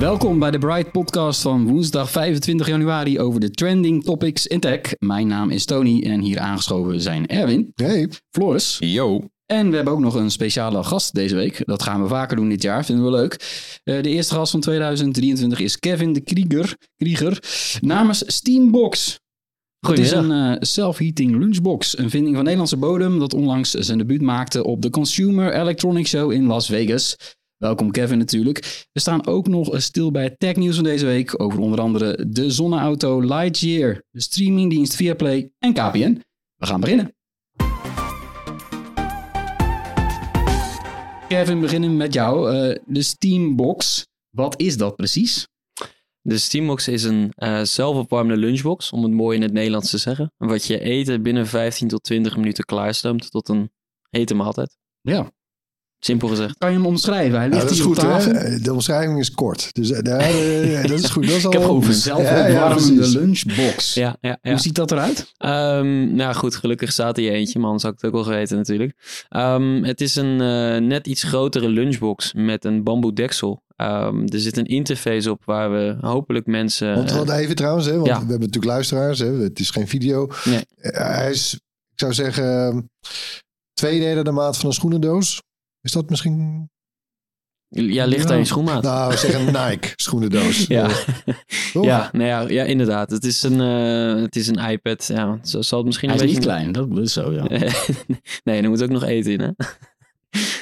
Welkom bij de Bright Podcast van woensdag 25 januari over de trending topics in tech. Mijn naam is Tony en hier aangeschoven zijn Erwin, Hey. Floris Yo. en we hebben ook nog een speciale gast deze week. Dat gaan we vaker doen dit jaar, vinden we leuk. Eh, de eerste gast van 2023 is Kevin de Krieger, Krieger namens Steambox. Het is een eh, self-heating lunchbox, een vinding van Nederlandse bodem dat onlangs zijn debuut maakte op de Consumer Electronics Show in Las Vegas. Welkom Kevin natuurlijk. We staan ook nog stil bij het technieuws van deze week over onder andere de zonneauto Lightyear, de streamingdienst Viaplay en KPN. We gaan beginnen. Kevin, we beginnen met jou. Eh, de Steambox, wat is dat precies? De Steambox is een eh, zelfopwarmende lunchbox, om het mooi in het Nederlands te zeggen. Wat je eten binnen 15 tot 20 minuten klaarstoomt tot een hete maaltijd. Ja, Simpel gezegd. kan je hem omschrijven? Hij Ja, ligt dat is hier op goed, hè? De omschrijving is kort. Dus eh, daar, eh, dat is goed. Dat is al Ik heb over Ja, zelfopwarmende ja, lunchbox. Ja, ja, ja. Hoe ziet dat eruit? Ehm, nou goed, gelukkig staat er hier eentje, man. Zou ik het ook wel geweten natuurlijk. Ehm, het is een eh, net iets grotere lunchbox met een bamboe deksel. Ehm, er zit een interface op waar we hopelijk mensen... Want wat even trouwens, hè, want ja. we hebben natuurlijk luisteraars. Hè, het is geen video. Nee. Hij is, ik zou zeggen, twee derde de maat van een schoenendoos. Is dat misschien... ja, ligt daar in schoenmaat. Nou, we zeggen een Nike schoenendoos. ja. Ja, nou ja, ja, inderdaad. Het is een, eh, het is een iPad. Ja, zo zal het misschien Hij een is niet beetje... klein, dat is zo, ja. nee, er moet ook nog eten in, hè?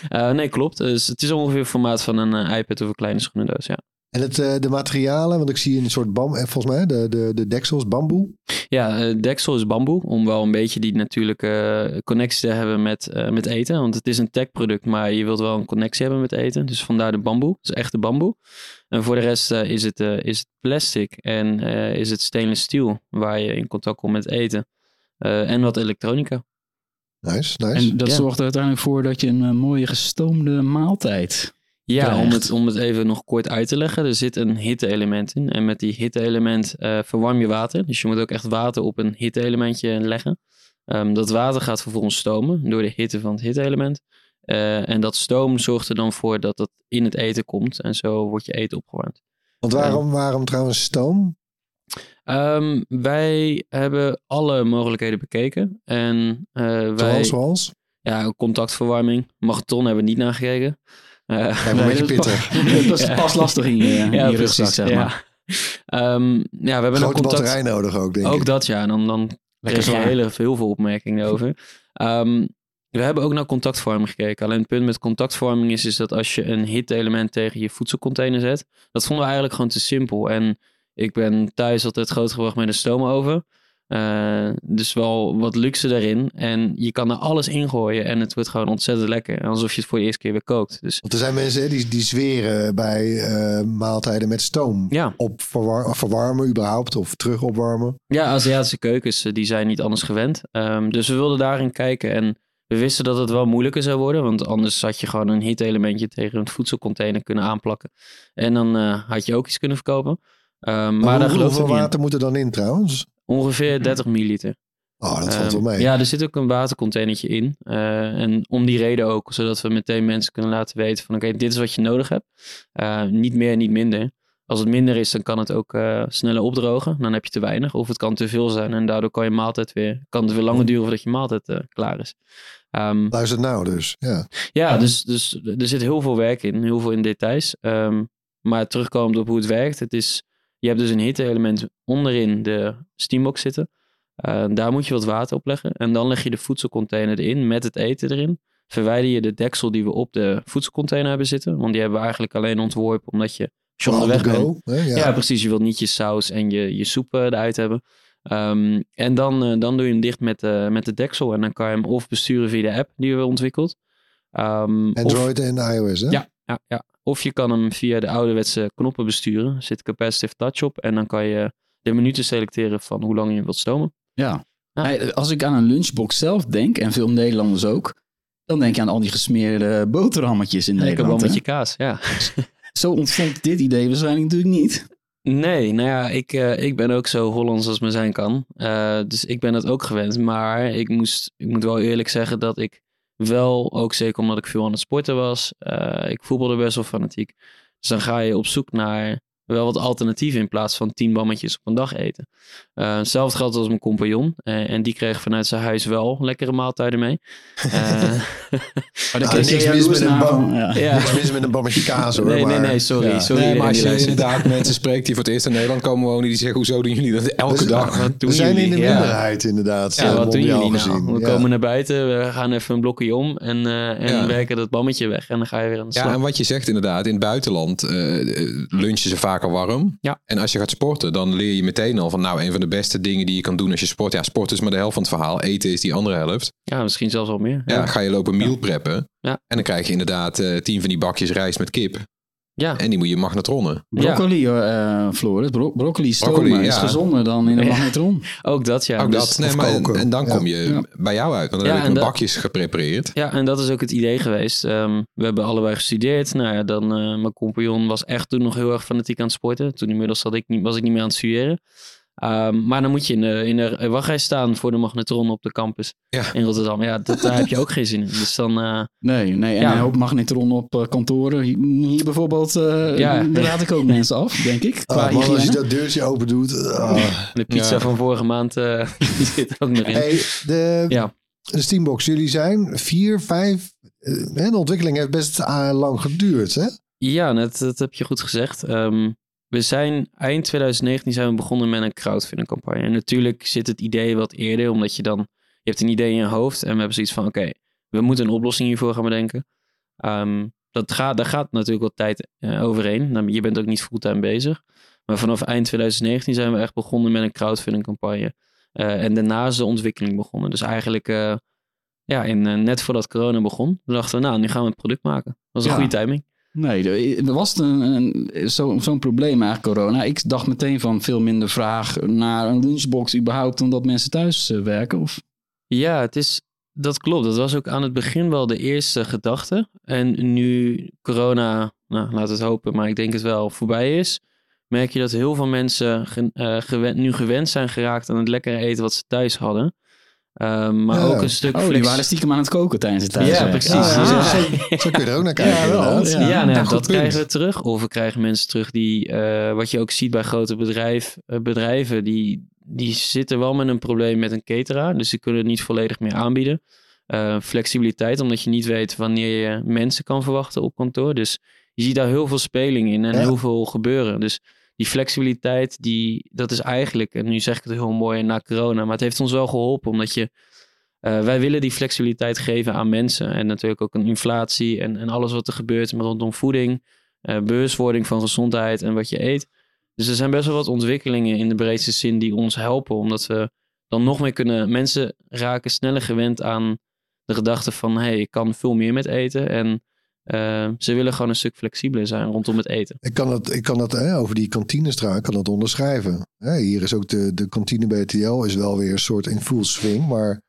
Eh, nee, klopt. Dus het is ongeveer het formaat van een eh, iPad of een kleine schoenendoos, ja. En het, eh, de materialen, want ik zie een soort bam, eh, volgens mij, de, de, de deksels, bamboe. Ja, eh, deksel is bamboe, om wel een beetje die natuurlijke connectie te hebben met, eh, met eten. Want het is een tech-product, maar je wilt wel een connectie hebben met eten. Dus vandaar de bamboe, dus echte bamboe. En voor de rest eh, is, het, eh, is het plastic en eh, is het stainless steel, waar je in contact komt met eten. Eh, en wat elektronica. Nice, nice. En dat Ja. zorgt er uiteindelijk voor dat je een mooie gestoomde maaltijd. Ja, om het, om het even nog kort uit te leggen. Er zit een hitte-element in. En met die hitte-element eh, verwarm je water. Dus je moet ook echt water op een hitte-elementje leggen. Ehm, dat water gaat vervolgens stomen door de hitte van het hitte-element. Eh, en dat stoom zorgt er dan voor dat dat in het eten komt. En zo wordt je eten opgewarmd. Want waarom, waarom trouwens stoom? Ehm, wij hebben alle mogelijkheden bekeken. En eh, wij... Zoals, zoals? Ja, contactverwarming. Magneton hebben we niet naar Kijk, een beetje dat is pittig. pas- dat is Ja. pas lastig in je, in je rugzak, zeg maar. Ja. Ehm, ja, we hebben nog Grote contact. batterij nodig ook, denk ik. Ook dat ja, dan, dan Lekker kreeg je heel veel opmerkingen over. Ehm, we hebben ook naar contactvorming gekeken. Alleen het punt met contactvorming is, is dat als je een hit-element tegen je voedselcontainer zet, dat vonden we eigenlijk gewoon te simpel. En ik ben thuis altijd grootgebracht met een stoomoven. Eh, dus wel wat luxe daarin. En je kan er alles ingooien en het wordt gewoon ontzettend lekker. Alsof je het voor de eerste keer weer kookt. Dus Want er zijn mensen hè, die, die zweren bij eh, maaltijden met stoom. ja, Op verwar- verwarmen überhaupt of terug opwarmen. Ja, Aziatische keukens eh, die zijn niet anders gewend. Ehm, dus we wilden daarin kijken en we wisten dat het wel moeilijker zou worden. Want anders had je gewoon een hit-elementje tegen een voedselcontainer kunnen aanplakken. En dan had je ook iets kunnen verkopen. Ehm, maar hoe- hoeveel in. water moet er dan in trouwens? Ongeveer 30 milliliter. Oh, dat valt wel Ehm, mee. Ja, er zit ook een watercontainertje in. Eh, en om die reden ook, zodat we meteen mensen kunnen laten weten van oké, dit is wat je nodig hebt. Eh, niet meer, niet minder. Als het minder is, dan kan het ook eh, sneller opdrogen. Dan heb je te weinig. Of het kan te veel zijn. En daardoor kan je maaltijd weer, kan het weer langer duren voordat je maaltijd klaar is. Ehm, Luister nou dus. Ja. ja, dus, dus er zit heel veel werk in. Heel veel in details. Ehm, maar terugkomend op hoe het werkt. Het is, je hebt dus een hitte-element onderin de steambox zitten. Eh, daar moet je wat water op leggen. En dan leg je de voedselcontainer erin met het eten erin. Verwijder je de deksel die we op de voedselcontainer hebben zitten. Want die hebben we eigenlijk alleen ontworpen omdat je... Onderweg bent, hè? Ja. ja. precies. Je wilt niet je saus en je, je soep eh, eruit hebben. Ehm, en dan, eh, dan doe je hem dicht met, met de deksel. En dan kan je hem of besturen via de app die we hebben ontwikkeld. Ehm, of, Android en iOS, hè? Ja. ja, ja. Of je kan hem via de ouderwetse knoppen besturen. Er zit capacitive touch op. En dan kan je de minuten selecteren van hoe lang je wilt stomen. Ja. Als ik aan een lunchbox zelf denk, en veel Nederlanders ook, dan denk je aan al die gesmeerde boterhammetjes in Lekker Nederland. met je kaas, ja. Zo ontstond dit idee waarschijnlijk natuurlijk niet. Nee, nou ja, ik, eh, ik ben ook zo Hollands als me zijn kan. Eh, dus ik ben het ook gewend. Maar ik, moest, ik moet wel eerlijk zeggen dat ik wel, ook zeker omdat ik veel aan het sporten was, eh, ik voetbalde best wel fanatiek. Dus dan ga je op zoek naar wel wat alternatieven in plaats van tien bammetjes op een dag eten. Eh, hetzelfde geldt als mijn compagnon. eh, en die kreeg vanuit zijn huis wel lekkere maaltijden mee. Eh, Maar Nou, niks mis met een bam. ja. Niks mis met een bammetje kaas, hoor. Nee, nee, maar- nee, sorry. Ja. sorry nee, maar als die je inderdaad mensen spreekt die voor het eerst in Nederland komen wonen, die zeggen, hoezo doen jullie dat elke Dus- dag? Wat doen We zijn in de Ja. minderheid, inderdaad. Ja, wat doen jullie nou? gezien. We Ja. komen naar buiten, we gaan even een blokje om en, eh, en Ja. werken dat bammetje weg. En dan ga je weer aan de slag. Ja, en wat je zegt inderdaad, in het buitenland eh lunchen ze vaker warm. Ja. En als je gaat sporten, dan leer je meteen al van nou, een van de beste dingen die je kan doen als je sport. Ja, sport is maar de helft van het verhaal. Eten is die andere helft. Ja, misschien zelfs wel meer. Ja, ga je lopen meal preppen. Ja. En dan krijg je inderdaad eh, tien van die bakjes rijst met kip. Ja. En die moet je magnetronnen. Broccoli, eh Floris. Bro broccoli stomen Broccoli, is ja. gezonder dan in een Ja. magnetron. ook dat ja. Ook Dus- dat. Nee, maar, en, dan Ja. kom je Ja. bij jou uit. Want dan Ja, heb ik mijn bakjes geprepareerd. Ja, en dat is ook het idee geweest. Ehm, we hebben allebei gestudeerd. Nou ja, dan, eh, mijn compagnon was echt toen nog heel erg fanatiek aan het sporten. Toen inmiddels zat ik niet, was ik niet meer aan het studeren. Ehm, maar dan moet je in de, in de wachtrij staan voor de magnetron op de campus Ja. in Rotterdam. Ja, dat, daar heb je ook geen zin in. Dus dan, eh, Nee, nee. En Ja. een hoop magnetron op eh, kantoren. Hier, bijvoorbeeld, eh Ja. daar raad ik ook mensen af, denk ik. Qua Oh, man, als je dat deurtje open doet. de pizza Ja. van vorige maand eh, zit ook nog in. Hey, de, Ja. de Steambox, jullie zijn vier, vijf. eh, hè, de ontwikkeling heeft best lang geduurd, hè? Ja, dat, dat heb je goed gezegd. Ehm, we zijn eind 2019 zijn we begonnen met een crowdfunding campagne. En natuurlijk zit het idee wat eerder, omdat je dan je hebt een idee in je hoofd en we hebben zoiets van oké, we moeten een oplossing hiervoor gaan bedenken. Ehm, dat gaat, daar gaat natuurlijk wat tijd eh, overheen. Nou, Je bent ook niet fulltime bezig. Maar vanaf eind 2019 zijn we echt begonnen met een crowdfunding campagne. Eh, en daarna is de ontwikkeling begonnen. Dus eigenlijk eh, ja, in, net voordat corona begon, dachten we nou, nu gaan we het product maken. Dat was een Ja. goede timing. Nee, er- was een, een, zo- zo'n probleem eigenlijk, corona. Ik dacht meteen van veel minder vraag naar een lunchbox überhaupt... omdat mensen thuis eh, werken. Of... Ja, het is, dat klopt. Dat was ook aan het begin wel de eerste gedachte. En nu corona, nou, laat het hopen, maar ik denk het wel, voorbij is, merk je dat heel veel mensen eh, nu gewend zijn geraakt aan het lekkere eten wat ze thuis hadden. Ehm, maar Ja. ook een stuk Oh, die waren stiekem aan het koken tijdens het thuiswerken. Ja, precies. Ja, ja, Zo kun je er ook naar kijken, Ja, wel, inderdaad. ja. Ja, nou, dat punt. krijgen we terug. Of we krijgen mensen terug die, eh, wat je ook ziet bij grote bedrijf, eh, bedrijven, die, die zitten wel met een probleem met een cateraar. Dus die kunnen het niet volledig meer aanbieden. Eh, flexibiliteit, omdat je niet weet wanneer je mensen kan verwachten op kantoor. Dus je ziet daar heel veel speling in en Ja. heel veel gebeuren. Dus die flexibiliteit, die, dat is eigenlijk, en nu zeg ik het heel mooi na corona, maar het heeft ons wel geholpen, omdat je eh, wij willen die flexibiliteit geven aan mensen. En natuurlijk ook een inflatie en, en alles wat er gebeurt rondom voeding, eh, bewustwording van gezondheid en wat je eet. Dus er zijn best wel wat ontwikkelingen in de breedste zin die ons helpen. Omdat we dan nog meer kunnen. Mensen raken sneller gewend aan de gedachte van: hé, hey, ik kan veel meer met eten. En eh, ze willen gewoon een stuk flexibeler zijn rondom het eten. Ik kan het, ik kan hè, over die kantines ik kan dat onderschrijven. Hè, hier is ook de, de kantine BTL is wel weer een soort in full swing. Maar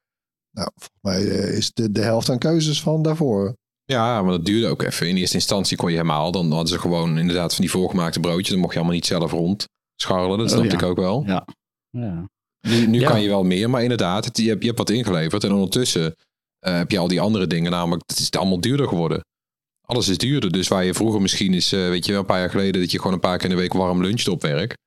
nou, volgens mij eh, is de, de helft aan keuzes van daarvoor. Ja, maar dat duurde ook even. In eerste instantie kon je helemaal. Dan hadden ze gewoon inderdaad van die voorgemaakte broodjes. Dan mocht je allemaal niet zelf rond scharrelen. Dat Oh, snapte ja. ik ook wel. Ja. Ja. Nu, nu Ja. kan je wel meer. Maar inderdaad, het- je, hebt, je hebt wat ingeleverd. En ondertussen eh, heb je al die andere dingen. Namelijk, het is allemaal duurder geworden. Alles is duurder. Dus waar je vroeger misschien is, eh, weet je wel, een paar jaar geleden... dat je gewoon een paar keer in de week warm luncht op werk.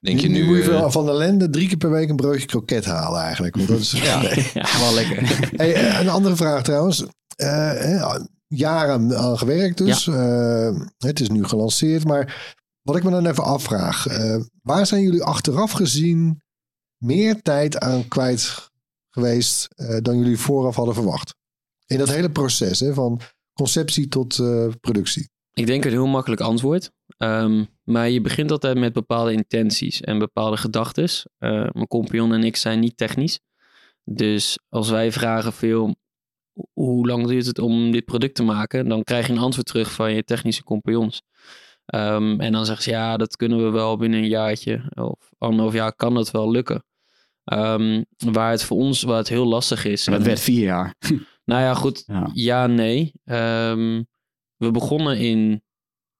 Denk je nu, nu... moet je eh, van- van de lende drie keer per week een broodje kroket halen eigenlijk. Want dat is, Ja. Ja, wel lekker. Hey, eh, een andere vraag trouwens. Eh, hè, jaren aan gewerkt dus. Eh, het is nu gelanceerd. Maar wat ik me dan even afvraag. eh, waar zijn jullie achteraf gezien meer tijd aan kwijt geweest eh, dan jullie vooraf hadden verwacht? In dat hele proces hè, van conceptie tot eh, productie. Ik denk een heel makkelijk antwoord. Ehm, maar je begint altijd met bepaalde intenties en bepaalde gedachten. mijn compagnon en ik zijn niet technisch. Dus als wij vragen veel, hoe lang duurt het om dit product te maken? Dan krijg je een antwoord terug van je technische compagnons. Ehm, en dan zeggen ze, ja, dat kunnen we wel binnen een jaartje. Of anderhalf jaar kan dat wel lukken. Ehm, waar het voor ons waar het heel lastig is. Het werd vier jaar. Nou ja, goed. Ja. Ja, nee. Ehm, we begonnen in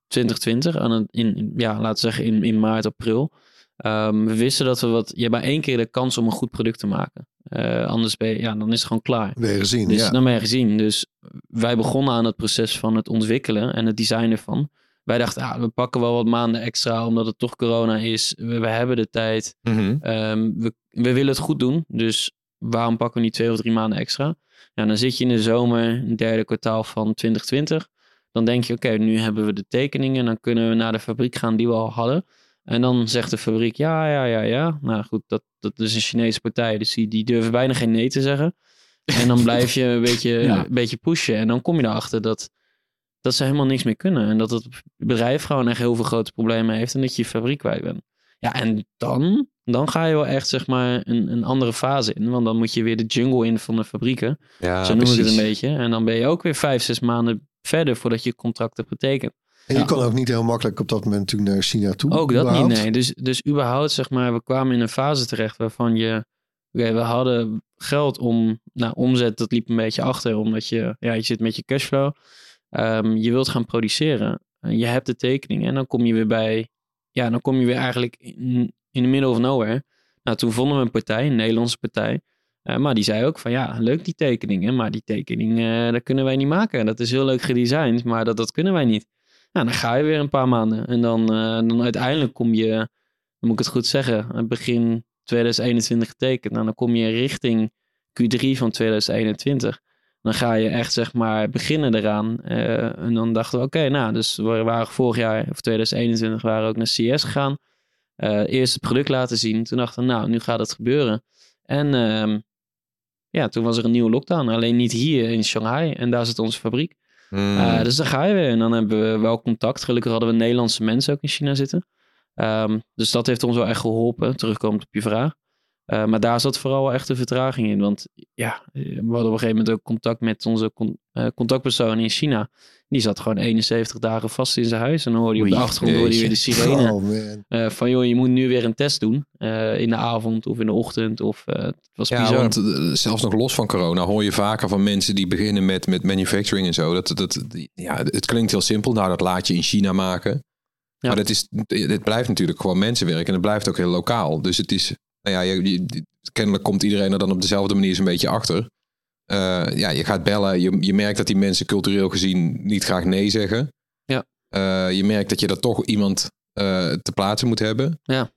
2020, aan het, in, ja, laten we zeggen in, in maart, april. Ehm, we wisten dat we wat. Je hebt maar één keer de kans om een goed product te maken. Eh, anders ben je, ja, dan is het gewoon klaar. Weer gezien. Dus ja. dan ben je gezien. Dus wij begonnen aan het proces van het ontwikkelen en het design ervan. Wij dachten, ah, we pakken wel wat maanden extra omdat het toch corona is. We, we hebben de tijd. mhm. Ehm, we, we willen het goed doen, dus waarom pakken we niet twee of drie maanden extra? Ja, dan zit je in de zomer, een derde kwartaal van 2020. Dan denk je, oké, nu hebben we de tekeningen. Dan kunnen we naar de fabriek gaan die we al hadden. En dan zegt de fabriek, ja, ja, ja, ja. Nou goed, dat, dat is een Chinese partij, dus die, die durven bijna geen nee te zeggen. En dan blijf je een beetje, Ja. een beetje pushen. En dan kom je erachter dat, dat ze helemaal niks meer kunnen. En dat het bedrijf gewoon echt heel veel grote problemen heeft. En dat je je fabriek kwijt bent. Ja, en dan, dan ga je wel echt zeg maar een, een andere fase in. Want dan moet je weer de jungle in van de fabrieken. ja, zo noemen ze het een beetje. En dan ben je ook weer vijf, zes maanden verder voordat je contract hebt getekend. En je Ja. kon ook niet heel makkelijk op dat moment natuurlijk naar China toe. Ook dat überhaupt. niet, nee. Dus, dus überhaupt, zeg maar, we kwamen in een fase terecht waarvan je... Oké, we hadden geld om... Nou, omzet, dat liep een beetje achter, omdat je... Ja, je zit met je cashflow. Ehm, je wilt gaan produceren. En je hebt de tekening en dan kom je weer bij... Ja, dan kom je weer eigenlijk in, the middle of nowhere. Nou, toen vonden we een partij, een Nederlandse partij. Eh, maar die zei ook van, ja, leuk die tekeningen. Maar die tekening, eh, dat kunnen wij niet maken. Dat is heel leuk gedesigned, maar dat, dat kunnen wij niet. Nou, dan ga je weer een paar maanden. En dan, eh, dan uiteindelijk kom je, moet ik het goed zeggen, eh, begin 2021 getekend. Nou, dan kom je richting Q3 van 2021. Dan ga je echt, zeg maar, beginnen eraan. Eh, en dan dachten we, oké, nou, dus we waren vorig jaar, of 2021, waren we ook naar CS gegaan. Eh eerst het product laten zien. Toen dachten we, nou, nu gaat het gebeuren. En ehm, ja, toen was er een nieuwe lockdown. Alleen niet hier in Shanghai. En daar zit onze fabriek. Mm. Uh, dus dan ga je weer. En dan hebben we wel contact. Gelukkig hadden we Nederlandse mensen ook in China zitten. Ehm, dus dat heeft ons wel echt geholpen. Terugkomend op je vraag. Uh, maar daar zat vooral echt de vertraging in. Want ja, we hadden op een gegeven moment ook contact met onze con uh, contactpersoon in China. Die zat gewoon 71 dagen vast in zijn huis. En dan hoorde je op de achtergrond hoorde je weer de sirene. Oh. Uh, van joh, je moet nu weer een test doen. In de avond of in de ochtend. Of, het was ja, bizar. want zelfs nog los van corona hoor je vaker van mensen die beginnen met, met manufacturing en zo. Dat, dat, ja, het klinkt heel simpel. Nou, dat laat je in China maken. Ja. Maar dat is, het blijft natuurlijk gewoon mensenwerk. En het blijft ook heel lokaal. Dus het is, nou ja, je, je, kennelijk komt iedereen er dan op dezelfde manier zo'n beetje achter. Uh, ja, je gaat bellen. Je, je merkt dat die mensen cultureel gezien niet graag nee zeggen. Ja. Uh, je merkt dat je er toch iemand uh, te plaatsen moet hebben. Ja.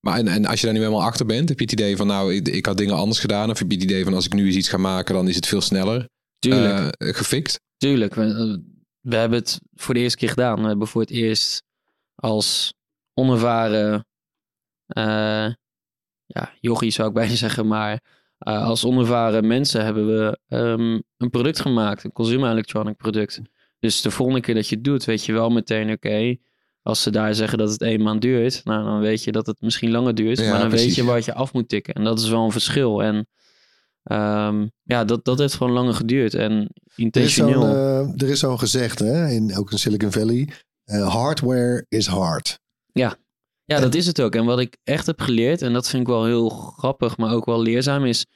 Maar en, en, als je daar nu helemaal achter bent, heb je het idee van nou, ik, ik had dingen anders gedaan. Of heb je het idee van als ik nu eens iets ga maken, dan is het veel sneller Tuurlijk. Gefixt. Tuurlijk. We, we hebben het voor de eerste keer gedaan. We hebben voor het eerst als onervaren ja, jochie zou ik bijna zeggen, maar uh, als onervaren mensen hebben we um, een product gemaakt, een consumer electronic product. Dus de volgende keer dat je het doet, weet je wel meteen, oké, okay, als ze daar zeggen dat het één maand duurt, nou dan weet je dat het misschien langer duurt, ja, maar dan precies. weet je wat je af moet tikken. En dat is wel een verschil. En um, ja, dat, dat heeft gewoon langer geduurd en intentioneel. Er is zo'n uh, zo gezegd, hè, in, ook in Silicon Valley, uh, hardware is hard. Ja, ja, dat is het ook. En wat ik echt heb geleerd, en dat vind ik wel heel grappig, maar ook wel leerzaam, is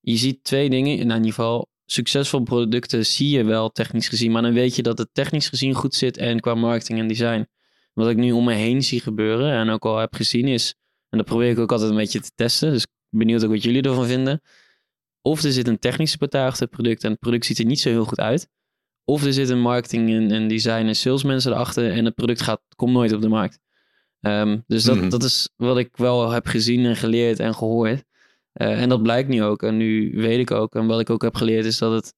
je ziet twee dingen. In ieder geval, succesvolle producten zie je wel technisch gezien, maar dan weet je dat het technisch gezien goed zit en qua marketing en design. Wat ik nu om me heen zie gebeuren en ook al heb gezien is, en dat probeer ik ook altijd een beetje te testen, dus benieuwd ook wat jullie ervan vinden. Of er zit een technische partij achter het product en het product ziet er niet zo heel goed uit. Of er zitten marketing en, en design en salesmensen erachter en het product gaat, komt nooit op de markt. Ehm, dus dat, Mhm. dat is wat ik wel heb gezien en geleerd en gehoord. Eh, en dat blijkt nu ook. En nu weet ik ook. En wat ik ook heb geleerd is dat het,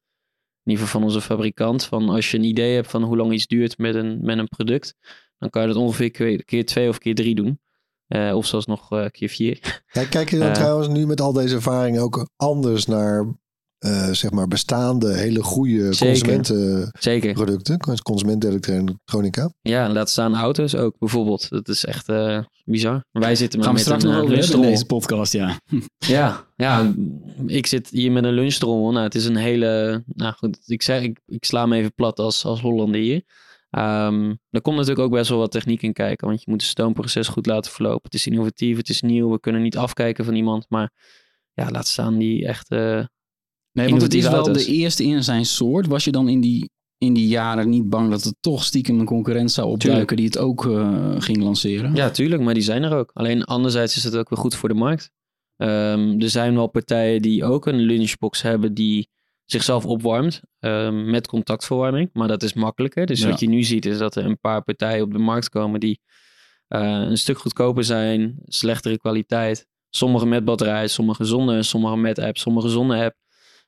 in ieder geval van onze fabrikant, van als je een idee hebt van hoe lang iets duurt met een, met een product, dan kan je dat ongeveer keer, twee of keer drie doen. Eh, of zelfs nog eh, keer vier. Kijk, kijk je dan trouwens nu met al deze ervaringen ook anders naar eh, zeg maar bestaande hele goede consumentenproducten, consumentenelektronica? Ja, en laat staan auto's ook bijvoorbeeld. Dat is echt eh, bizar. Wij zitten met, Gaan we met straks een nog eh, over hebben in lunchrommel. deze podcast, ja. Ja, ja, ik zit hier met een lunchrommel. Nou, het is een hele... Nou goed, ik, zeg, ik, ik sla hem even plat als, als Hollander hier. Ehm er komt natuurlijk ook best wel wat techniek in kijken. Want je moet het stoomproces goed laten verlopen. Het is innovatief, het is nieuw. We kunnen niet afkijken van iemand. Maar ja, laat staan die echt... Nee, want het is wel auto's. de eerste in zijn soort. Was je dan in die, in die jaren niet bang dat er toch stiekem een concurrent zou opduiken die het ook eh, ging lanceren? Ja, tuurlijk, maar die zijn er ook. Alleen anderzijds is het ook weer goed voor de markt. Ehm, er zijn wel partijen die ook een lunchbox hebben die zichzelf opwarmt ehm, met contactverwarming. Maar dat is makkelijker. Dus Ja. wat je nu ziet is dat er een paar partijen op de markt komen die eh, een stuk goedkoper zijn, slechtere kwaliteit. Sommige met batterij, sommige zonder, sommige met app, sommige zonder app.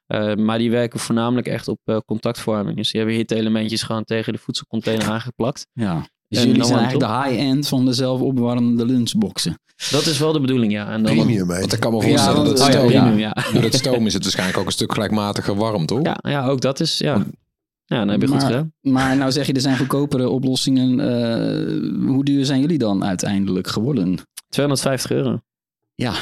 Eh, maar die werken voornamelijk echt op eh, contactverwarming. Dus die hebben hitte-elementjes gewoon tegen de voedselcontainer aangeplakt. Ja. Dus En jullie zijn eigenlijk de high-end van de zelfopwarmende lunchboxen. Dat is wel de bedoeling, ja. En dan, Premium, hè? Want ik kan me Ja, voorstellen dat Oh ja, stoom, premium, ja. door het stoom is het waarschijnlijk ook een stuk gelijkmatiger warm, toch? Ja, ja, ook dat is, ja. Ja, dan heb je goed gedaan. Maar nou zeg je, er zijn goedkopere oplossingen. Eh, hoe duur zijn jullie dan uiteindelijk geworden? 250 euro. Ja,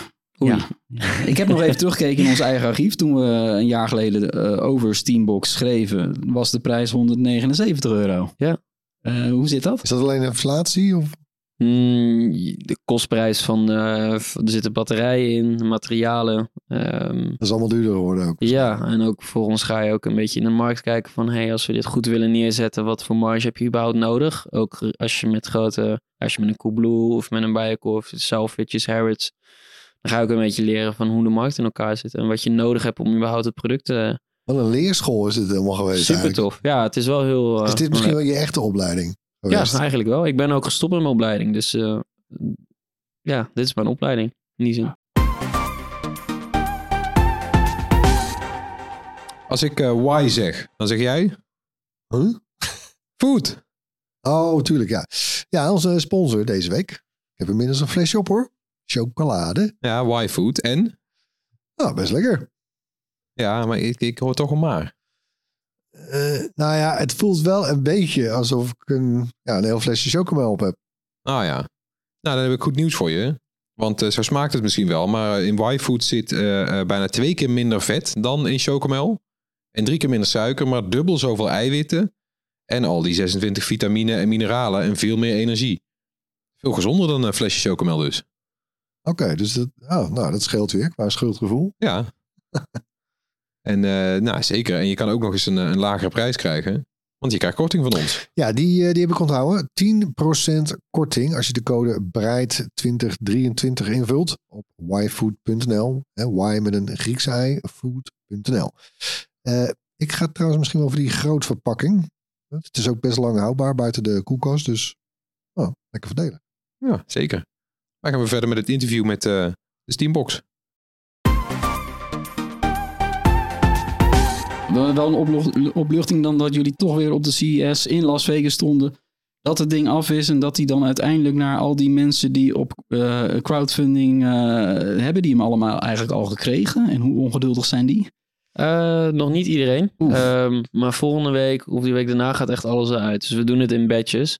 Oei. ja. Ik heb nog even teruggekeken in ons eigen archief. Toen we een jaar geleden eh, over Steambox schreven, was de prijs 179 euro. Ja. Eh, hoe zit dat? Is dat alleen inflatie? Of? Mm, de kostprijs van, eh, v- er zitten batterijen in, materialen. ehm, Dat is allemaal duurder geworden ook. ja, en ook voor ons ga je ook een beetje in de markt kijken van, hey, als we dit goed willen neerzetten, wat voor marge heb je überhaupt nodig? Ook als je met grote, als je met een Coolblue of met een Bijenkorf, Salvages, Harrods, dan ga ook een beetje leren van hoe de markt in elkaar zit en wat je nodig hebt om überhaupt het product te... Wat een leerschool is het helemaal geweest Super eigenlijk. tof. Ja, het is wel heel... Is eh, dit misschien wel je echte opleiding Ja, eigenlijk wel. Ik ben ook gestopt met mijn opleiding. Dus eh, ja, dit is mijn opleiding. In die zin. Als ik eh why zeg, dan zeg jij Huh? food. Oh, tuurlijk, ja. Ja, onze sponsor deze week. Ik heb inmiddels een flesje op hoor. Chocolade. Ja, why food. En? Nou, best lekker. Ja, maar ik, ik hoor toch een maar. Eh, nou ja, het voelt wel een beetje alsof ik een, ja, een heel flesje chocomel op heb. Ah ja. Nou, dan heb ik goed nieuws voor je. Want eh, zo smaakt het misschien wel. Maar in Y-food zit eh, bijna twee keer minder vet dan in chocomel. En drie keer minder suiker, maar dubbel zoveel eiwitten. En al die 26 vitamine en mineralen en veel meer energie. Veel gezonder dan een flesje chocomel dus. Oké, dus dat, oh, nou, dat scheelt weer qua schuldgevoel. Ja. en eh, nou, zeker. En je kan ook nog eens een, eh, een lagere prijs krijgen. Want je krijgt korting van ons. Ja, die, eh, die heb ik onthouden. 10% korting als je de code BREID2023 invult op yfood.nl. Y met een Griekse ei, food.nl. Ik ga trouwens misschien wel voor die grootverpakking. Het is ook best lang houdbaar buiten de koelkast, dus oh, lekker verdelen. Ja, zeker. Dan gaan we verder met het interview met eh, de Steambox. Wel wel een opluchting dan dat jullie toch weer op de CES in Las Vegas stonden. Dat het ding af is en dat hij dan uiteindelijk naar al die mensen die op eh, crowdfunding eh, hebben, die hem allemaal eigenlijk al gekregen. En hoe ongeduldig zijn die? Eh, nog niet iedereen. Ehm, maar volgende week of die week daarna gaat echt alles eruit. Dus we doen het in batches.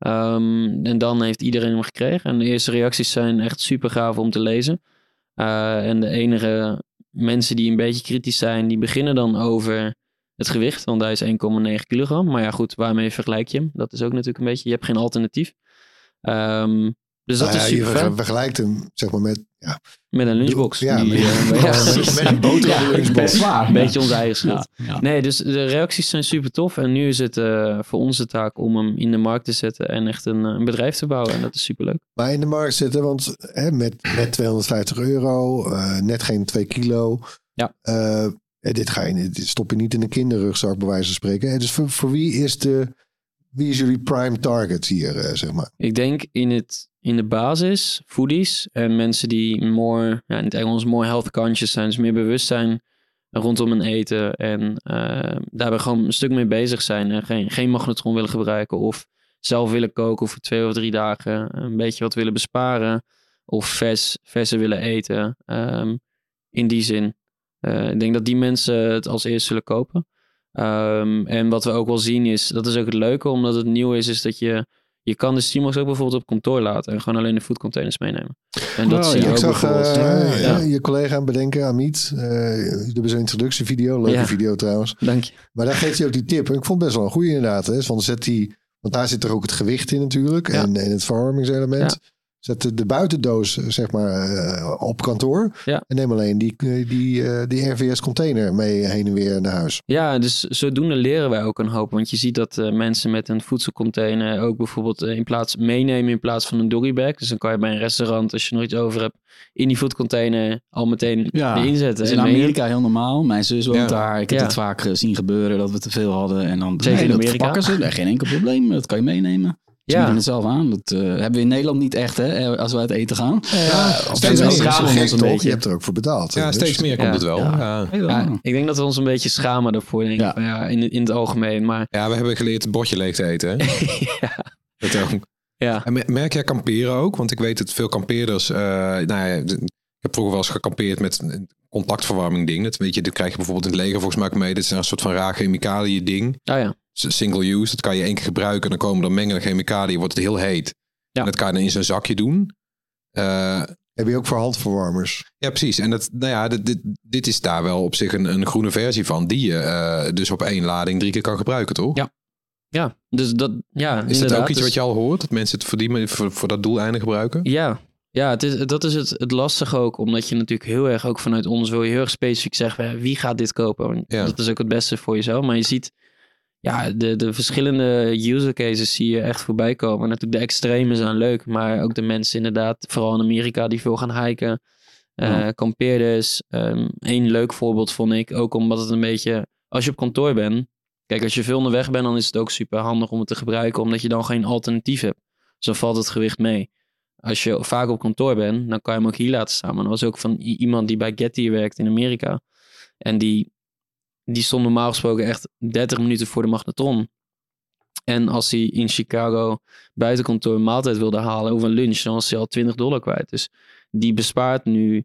Ehm, en dan heeft iedereen hem gekregen. En de eerste reacties zijn echt super gaaf om te lezen. Eh, en de enige mensen die een beetje kritisch zijn, die beginnen dan over het gewicht. Want hij is 1,9 kilogram. Maar ja, goed, waarmee vergelijk je hem? Dat is ook natuurlijk een beetje, je hebt geen alternatief. Ehm, dus dat Nou is ja, je super fijn. vergelijkt hem zeg maar met ja, Met een lunchbox. Ja, Die, met- eh, met- een boter lunchbox. Zwaar. Een beetje onze eigen schuld. Ja. Nee, dus de reacties zijn super tof. En nu is het eh, voor ons de taak om hem in de markt te zetten en echt een, eh, een bedrijf te bouwen. En dat is super leuk. maar in de markt zitten. Want hè, met, met 250 euro, eh, net geen 2 kilo. Ja. Eh, eh, dit, ga je, dit stop je niet in een kinderrugzak, bij wijze van spreken. Dus voor, voor wie is de... Wie is jullie prime target hier, zeg maar? Ik denk in, het, in de basis, foodies en mensen die more, ja, in het Engels more health conscious zijn, dus meer bewust zijn rondom hun eten en eh, daarbij gewoon een stuk mee bezig zijn en geen, geen magnetron willen gebruiken of zelf willen koken voor twee of drie dagen, een beetje wat willen besparen of vers, verse willen eten. Ehm, in die zin. Eh, ik denk dat die mensen het als eerst zullen kopen. Ehm, en wat we ook wel zien is, dat is ook het leuke, omdat het nieuw is, is dat je, je kan de Steambox ook bijvoorbeeld op kantoor laten en gewoon alleen de foodcontainers meenemen. En dat Oh, zie je ook Ik zag bijvoorbeeld. eh, ja. je collega aan bedenken, Amit. eh jullie hebben zo'n introductievideo. Leuke Ja. video trouwens. Dank je. Maar daar geeft hij ook die tip. En ik vond het best wel een goede inderdaad. Hè. Van zet die, want daar zit er ook het gewicht in natuurlijk. Ja. En, en het verwarmingselement. Zet de, buitendoos eh, zeg maar eh, op kantoor. Ja. En neem alleen die, eh, die, eh, die RVS container mee heen en weer naar huis. Ja, dus zodoende leren wij ook een hoop. Want je ziet dat eh, mensen met een voedselcontainer ook bijvoorbeeld in plaats meenemen in plaats van een doggybag. Dus dan kan je bij een restaurant, als je nog iets over hebt, in die foodcontainer al meteen Ja, erin Dat zetten. is en in. Amerika heel normaal. Mijn zus woont Ja. daar. Ik heb Ja. het vaak eh, zien gebeuren dat we te veel hadden. En dan Zeker nee, in Amerika. pakken ze. Nee, geen enkel probleem. Dat kan je meenemen. Ze Ja. bieden het zelf aan. Dat eh, hebben we in Nederland niet echt, hè, als we uit eten gaan. Ja, steeds steeds meer. meer. Schamen we Gek, ons een toch? Je hebt er ook voor betaald. Ja, Dus- steeds meer komt Ja. het wel. Ja. Ja. Ja, ik denk dat we ons een beetje schamen daarvoor, denk ik. Ja. Van, Ja, in, in het algemeen. Maar Ja, we hebben geleerd het bordje leeg te eten. Hè? ja, Dat ook. ja. En me- merk jij kamperen ook? Want ik weet dat veel kampeerders... eh, nou ja, ik heb vroeger wel eens gekampeerd met een contactverwarming ding. Dat, weet je, dat krijg je bijvoorbeeld in het leger volgens mij ook mee. Dit is een soort van raar chemicaliën ding. Oh ja. Single use, dat kan je één keer gebruiken. En dan komen er mengende chemicaliën, wordt het heel heet. Ja. En dat kan je dan in zo'n zakje doen. Eh, Heb je ook voor handverwarmers? ja, precies. En dat, nou ja, dit, dit, dit is daar wel op zich een, een groene versie van. Die je eh, dus op één lading drie keer kan gebruiken, toch? Ja, Ja, dus dat, ja, Is dat ook iets Dus- wat je al hoort? Dat mensen het voor, die, voor, voor dat doeleinde gebruiken? Ja, ja het is, dat is het, het lastige ook. Omdat je natuurlijk heel erg, ook vanuit ons, wil je heel erg specifiek zeggen... wie gaat dit kopen? Ja. Dat is ook het beste voor jezelf. Maar je ziet, ja, de, de verschillende user cases zie je echt voorbij komen. Natuurlijk, de extreme zijn leuk. Maar ook de mensen inderdaad, vooral in Amerika, die veel gaan hiken. Ja. kampeerders. Eén leuk voorbeeld vond ik, ook omdat het een beetje... Als je op kantoor bent... Kijk, als je veel onderweg bent, dan is het ook super handig om het te gebruiken. Omdat je dan geen alternatief hebt. Dus dan valt het gewicht mee als je vaak op kantoor bent, dan kan je hem ook hier laten staan. Maar dat was ook van iemand die bij Getty werkt in Amerika. En die, die stond normaal gesproken echt 30 minuten voor de magnetron. En als hij in Chicago buiten kantoor een maaltijd wilde halen of een lunch, dan was hij al 20 dollar kwijt. Dus die bespaart nu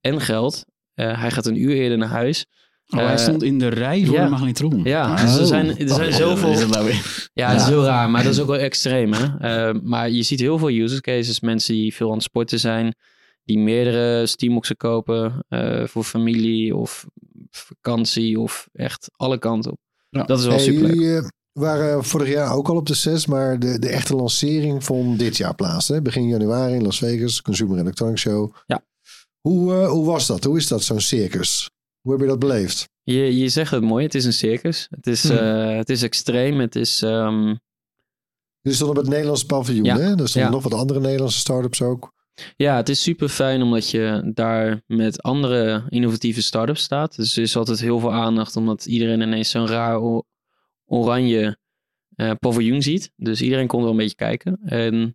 en geld. Eh, hij gaat een uur eerder naar huis. Oh, hij Eh, stond in de rij voor ja. de magnetron. Ja, Oh. dus er zijn- er zijn Oh, zoveel- dat nou weer? Ja, het is heel raar, maar dat is ook wel extreem. Hè? Eh, maar je ziet heel veel use cases. Mensen die veel aan het sporten zijn. Die meerdere Steamboxen kopen. eh, voor familie of vakantie of echt alle kanten op. Ja. Dat is wel Hey, super jullie eh, waren vorig jaar ook al op de 6, maar de, de echte lancering vond dit jaar plaats. Hè? Begin januari in Las Vegas, Consumer Electronics Show. Ja. Hoe, eh, hoe was dat? Hoe is dat, zo'n circus? Hoe heb je dat beleefd? Je, je zegt het mooi, het is een circus. Het is, Hm. eh, het is extreem. Het is, ehm, Jullie stonden op het Nederlandse paviljoen, Ja. hè? Er stonden Ja. nog wat andere Nederlandse start-ups ook. Ja, het is super fijn omdat je daar met andere innovatieve start-ups staat. Dus er is altijd heel veel aandacht omdat iedereen ineens zo'n raar oranje eh, paviljoen ziet. Dus iedereen komt wel een beetje kijken. En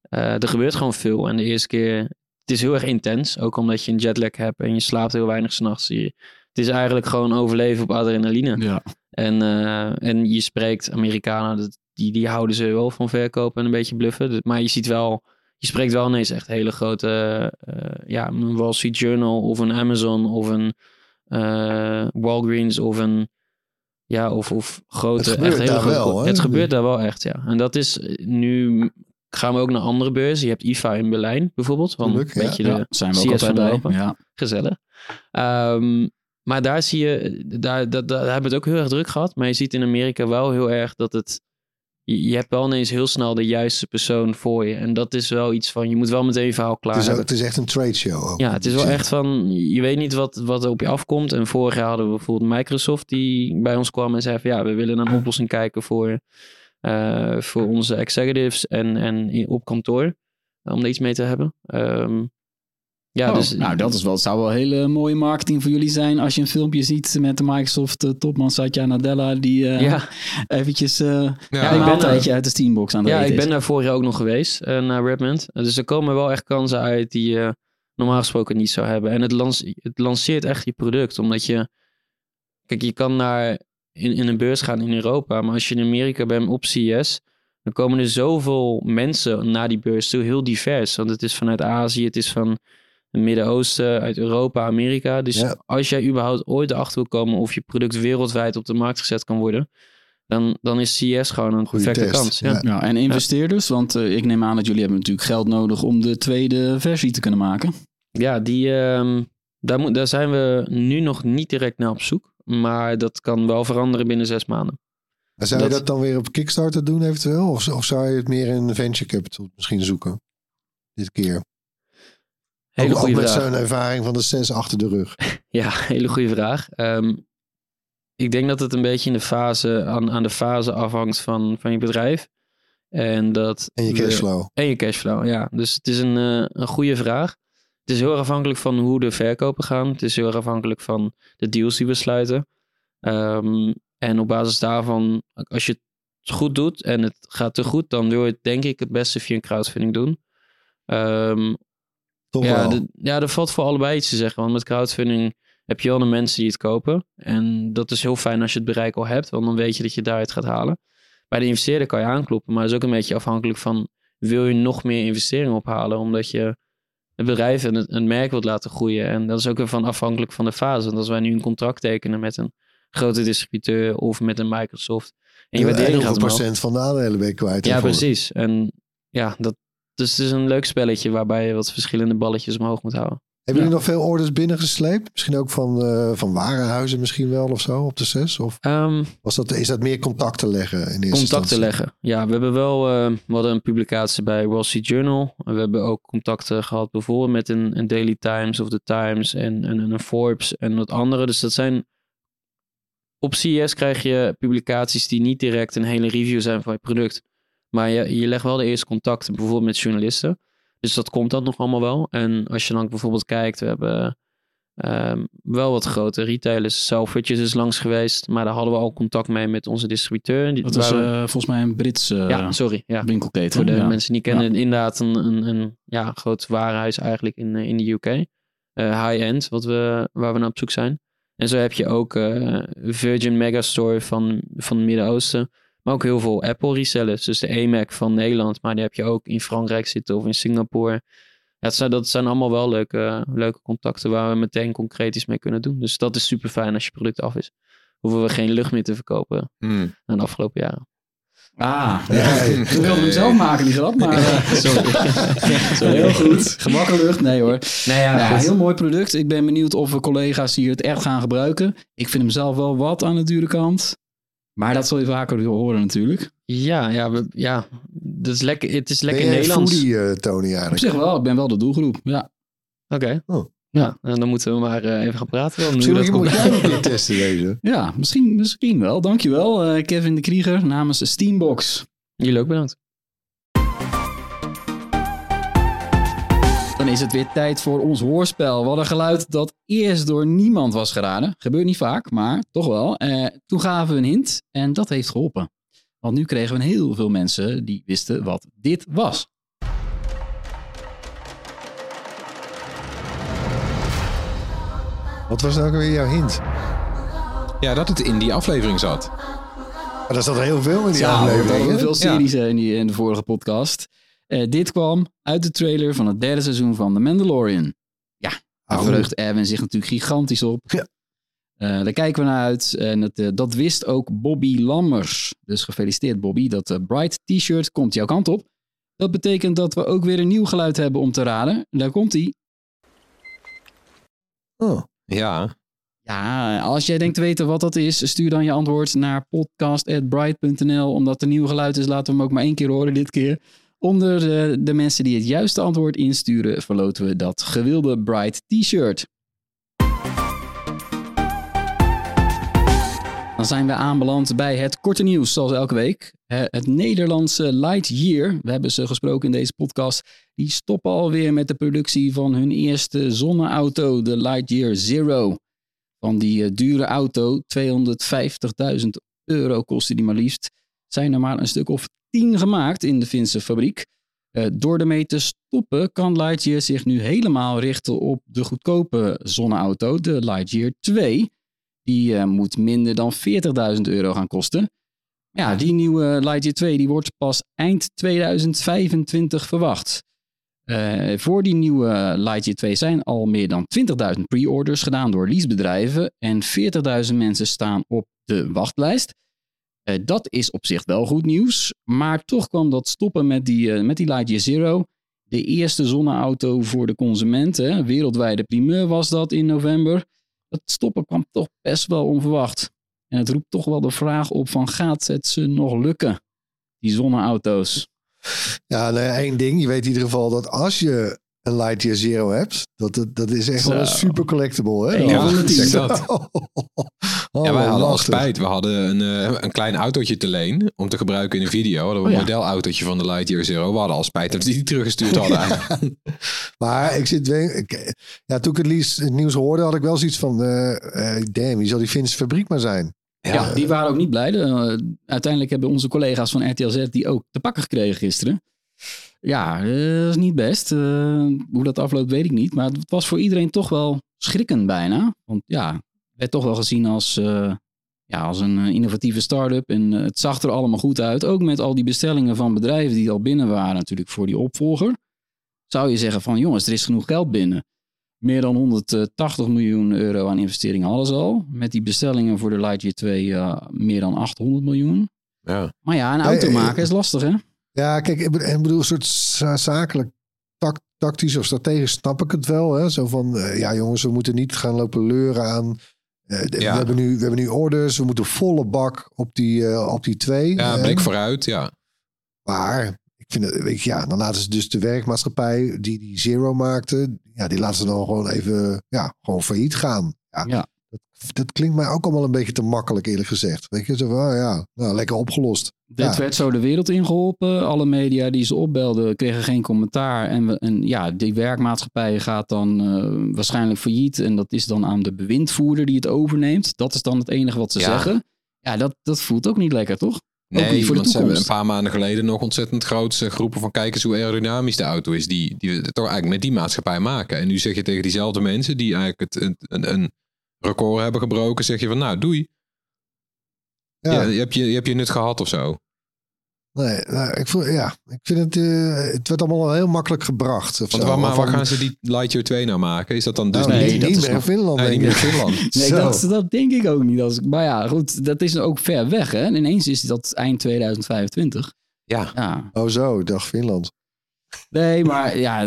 eh, er gebeurt gewoon veel. En de eerste keer, het is heel erg intens. Ook omdat je een jetlag hebt en je slaapt heel weinig s'nachts. Je- Het is eigenlijk gewoon overleven op adrenaline. Ja. En, eh, en je spreekt Amerikanen, die, die houden ze wel van verkopen en een beetje bluffen. Dus- Maar je ziet wel, je spreekt wel ineens echt hele grote, eh, ja, een Wall Street Journal of een Amazon of een eh, Walgreens of een, ja, of, of grote, Het gebeurt echt hele daar grote- wel, hè? Het gebeurt daar wel echt, ja. En dat is eh, nu gaan we ook naar andere beurzen. Je hebt IFA in Berlijn bijvoorbeeld, van een ja. beetje Ja, de zijn we ook CS van altijd bij. Europa Ja. gezellig. Ehm, maar daar zie je, daar, daar, daar hebben we het ook heel erg druk gehad. Maar je ziet in Amerika wel heel erg dat het, je, hebt wel ineens heel snel de juiste persoon voor je. En dat is wel iets van, je moet wel meteen je verhaal klaar Het is, ook- het is echt een trade show ook. Ja, het is wel echt van, je weet niet wat, wat er op je afkomt. En vorig jaar hadden we bijvoorbeeld Microsoft die bij ons kwam en zei van, ja, we willen naar een oplossing kijken voor, eh, voor onze executives en, en op kantoor. Om er iets mee te hebben. Ehm, Ja, Oh, dus nou, dat is wel, het zou wel hele mooie marketing voor jullie zijn als je een filmpje ziet met de Microsoft eh, topman Satya Nadella die eh, ja, eventjes eh Ja, een ik ben maaltijdje uit de Steambox aan de ja, ik ben daar vorig jaar ook nog geweest eh, naar Redmond. Dus er komen wel echt kansen uit die je normaal gesproken niet zou hebben. En het, lance- het lanceert echt je product, omdat je... Kijk, je kan naar in, in een beurs gaan in Europa, maar als je in Amerika bent op CES, dan komen er zoveel mensen naar die beurs toe, heel divers. Want het is vanuit Azië, het is van het Midden-Oosten, uit Europa, Amerika. Dus Ja. als jij überhaupt ooit erachter wil komen of je product wereldwijd op de markt gezet kan worden, dan, dan is CES gewoon een Goeie perfecte kans. Ja. ja. Ja, en investeerders, want eh, ik neem aan dat jullie hebben natuurlijk geld nodig om de tweede versie te kunnen maken. Ja, die, ehm, daar, moet, daar zijn we nu nog niet direct naar op zoek. Maar dat kan wel veranderen binnen zes maanden. Maar zou je Dat- dat dan weer op Kickstarter doen eventueel? Of, of zou je het meer in venture capital misschien zoeken? Dit keer. Hele ook, ook goede met vraag. zo'n ervaring van de zes achter de rug. Ja, hele goede vraag. Ehm, ik denk dat het een beetje in de fase, aan, aan de fase afhangt van, van je bedrijf. En, dat En je cashflow. En je cashflow, ja. Dus het is een, eh, een goede vraag. Het is heel erg afhankelijk van hoe de verkopen gaan. Het is heel erg afhankelijk van de deals die we sluiten. Ehm, en op basis daarvan, als je het goed doet en het gaat te goed, dan wil je het denk ik het beste via een crowdfunding doen. Ehm, Toch ja, de- ja, er valt voor allebei iets te zeggen. Want met crowdfunding heb je wel de mensen die het kopen. En dat is heel fijn als je het bereik al hebt, want dan weet je dat je het daaruit gaat halen. Bij de investeerder kan je aankloppen, maar het is ook een beetje afhankelijk van wil je nog meer investeringen ophalen, omdat je het bedrijf en het, het merk wilt laten groeien. En dat is ook weer van afhankelijk van de fase. Want als wij nu een contract tekenen met een grote distributeur of met een Microsoft en je waardering gaat procent van de aandelen ben je kwijt. Ja, precies. En ja, dat, dus het is een leuk spelletje waarbij je wat verschillende balletjes omhoog moet houden. Hebben jullie nog veel orders binnengesleept? Misschien ook van, eh, van warenhuizen misschien wel of zo op de zes? Of Ehm, was dat, is dat meer contacten leggen in eerste contacten instantie? leggen. Ja, we hebben wel eh, we hadden een publicatie bij Wall Street Journal. We hebben ook contacten gehad bijvoorbeeld met een, een Daily Times of The Times en, en, een Forbes en wat andere. Dus dat zijn... Op CES krijg je publicaties die niet direct een hele review zijn van je product. Maar je, je legt wel de eerste contacten, bijvoorbeeld met journalisten. Dus dat komt dan nog allemaal wel. En als je dan bijvoorbeeld kijkt, we hebben ehm, wel wat grote retailers. Selfridges is langs geweest, maar daar hadden we al contact mee met onze distributeur. Die- Dat we- eh, volgens mij een Brits ja, sorry. Ja. winkelketen. Voor de ja. mensen die kennen, inderdaad een, een, een ja, groot warenhuis eigenlijk in, eh, in de UK. Eh, High-end, wat we, waar we naar op zoek zijn. En zo heb je ook Virgin Megastore van, van het Midden-Oosten. Maar ook heel veel Apple resellers. Dus de AMAC van Nederland. Maar die heb je ook in Frankrijk zitten of in Singapore. Ja, het zijn, dat zijn allemaal wel leuke, leuke contacten waar we meteen concreet iets mee kunnen doen. Dus dat is super fijn als je product af is. Hoeven we geen lucht meer te verkopen Hmm. na de afgelopen jaren. Ah, Ja, we wilden hem zelf maken, die grap, maar eh, Sorry. Sorry. heel goed. Gebakken lucht, nee hoor. Nee, ja, Ja, heel mooi product. Ik ben benieuwd of we collega's hier het echt gaan gebruiken. Ik vind hem zelf wel wat aan de dure kant. Maar dat zul je vaker horen natuurlijk. Ja, ja, we, ja. Dat is lekker, het is Ben lekker jij Nederlands. foodie, eh, Tony, Op eigenlijk? zich wel, ik ben wel de doelgroep. Ja. Oké. Oh. Ja, en dan moeten we maar eh, even gaan praten. Dan, Misschien dat moet komt. jij keer testen deze. Ja, misschien, misschien wel. Dankjewel, eh Kevin de Krieger namens Steambox. Jullie ook bedankt. Dan is het weer tijd voor ons hoorspel. We hadden geluid dat eerst door niemand was geraden. Gebeurt niet vaak, maar toch wel. Eh, toen gaven we een hint en dat heeft geholpen. Want nu kregen we heel veel mensen die wisten wat dit was. Wat was nou ook weer jouw hint? Ja, dat het in die aflevering zat. Maar daar zat er heel veel in die Ja, aflevering. hadden hè? veel series eh, in, die, in de vorige podcast. Eh, dit kwam uit de trailer van het derde seizoen van The Mandalorian. Daar Oh. verheugt Erwin zich natuurlijk gigantisch op. Ja. Eh, daar kijken we naar uit. En het, eh, dat wist ook Bobby Lammers. Dus gefeliciteerd Bobby. Dat Bright T-shirt komt jouw kant op. Dat betekent dat we ook weer een nieuw geluid hebben om te raden. Daar komt hij. Oh. Ja, Ja, als jij denkt te weten wat dat is, stuur dan je antwoord naar podcast.bright.nl. Omdat er een nieuw geluid is, laten we hem ook maar één keer horen dit keer. Onder de, de mensen die het juiste antwoord insturen, verloten we dat gewilde Bright T-shirt. Dan zijn we aanbeland bij het korte nieuws, zoals elke week. Eh, Het Nederlandse Lightyear, we hebben ze gesproken in deze podcast, die stoppen alweer met de productie van hun eerste zonneauto, de Lightyear Zero. Van die eh, dure auto, 250.000 euro kostte die maar liefst, zijn er maar een stuk of 10 gemaakt in de Finse fabriek. Eh, door ermee te stoppen kan Lightyear zich nu helemaal richten op de goedkope zonneauto, de Lightyear 2. Die eh, moet minder dan 40.000 euro gaan kosten. Ja, die nieuwe Lightyear 2 die wordt pas eind 2025 verwacht. Eh, voor die nieuwe Lightyear 2 zijn al meer dan 20.000 pre-orders gedaan door leasebedrijven en 40.000 mensen staan op de wachtlijst. Eh, dat is op zich wel goed nieuws, maar toch kwam dat stoppen met die, eh, met die Lightyear Zero. De eerste zonneauto voor de consumenten, wereldwijde primeur was dat in november. Dat stoppen kwam toch best wel onverwacht. En het roept toch wel de vraag op van gaat het ze nog lukken, die zonneauto's? Ja, nou één ding. Je weet in ieder geval dat als je Lightyear Zero hebt, dat, dat, dat is echt wel een super collectible. Hè? Ja, tien. zeg dat. Oh, ja, wij hadden al spijt. We hadden een, eh, een klein autootje te leen om te gebruiken in een video. We hadden we Oh een ja. modelautootje van de Lightyear Zero. We hadden al spijt dat we die teruggestuurd hadden. Maar ik zit ik- ja, toen ik het, liefst- het nieuws hoorde, had ik wel zoiets van: eh, eh, damn, wie zal die Finse fabriek maar zijn? Ja, die waren ook niet blij. De, uiteindelijk hebben onze collega's van RTL Z die ook te pakken gekregen gisteren. Ja, eh, dat is niet best. Eh, hoe dat afloopt weet ik niet. Maar het was voor iedereen toch wel schrikkend bijna. Want ja, het werd toch wel gezien als, eh, ja, als een innovatieve start-up. En het zag er allemaal goed uit. Ook met al die bestellingen van bedrijven die al binnen waren natuurlijk voor die opvolger. Zou je zeggen van jongens, er is genoeg geld binnen. Meer dan 180 miljoen euro aan investeringen hadden ze al. Met die bestellingen voor de Lightyear 2 eh, meer dan 800 miljoen. ja. Maar ja, een auto maken is lastig hè? Ja, kijk, ik bedoel, een soort za- zakelijk tak- tactisch of strategisch snap ik het wel. Hè? Zo van, eh, ja jongens, we moeten niet gaan lopen leuren aan... eh, Ja. we, hebben nu, we hebben nu orders, we moeten volle bak op die, eh, op die twee. ja, blik vooruit. Ja. Maar ik vind het, weet je, ja, dan laten ze dus de werkmaatschappij die die Zero maakte, ja, die laten ze dan gewoon even, ja, gewoon failliet gaan. Ja, Ja. Dat, dat klinkt mij ook allemaal een beetje te makkelijk, eerlijk gezegd. Weet je, zo van, ah, ja, nou, lekker opgelost. Dit Ja. werd zo de wereld ingeholpen. Alle media die ze opbelden kregen geen commentaar. En, we, en ja, die werkmaatschappij gaat dan eh, waarschijnlijk failliet. En dat is dan aan de bewindvoerder die het overneemt. Dat is dan het enige wat ze Ja. zeggen. Ja, dat, dat voelt ook niet lekker, toch? Nee, want ze hebben een paar maanden geleden nog ontzettend grote groepen van kijkers hoe aerodynamisch de auto is. Die, die we toch eigenlijk met die maatschappij maken. En nu zeg je tegen diezelfde mensen die eigenlijk het, een, een, een record hebben gebroken, zeg je van nou doei. Ja, Ja. je, hebt je, je hebt je nut gehad of zo. nee, nou, ik, voel, ja ik vind het, eh, het werd allemaal heel makkelijk gebracht. Of Want waar, maar waar Van- gaan ze die Lightyear 2 nou maken? Is dat dan dus nou, nee, niet, dat niet is meer in nog- Finland, Nee, denk niet ik. meer in Finland. Nee, dat, dat denk ik ook niet. Als, maar ja, goed, dat is ook ver weg. Hè? En ineens is dat eind 2025. Ja, Ja, Oh zo, ik dacht Finland. Nee, maar ja,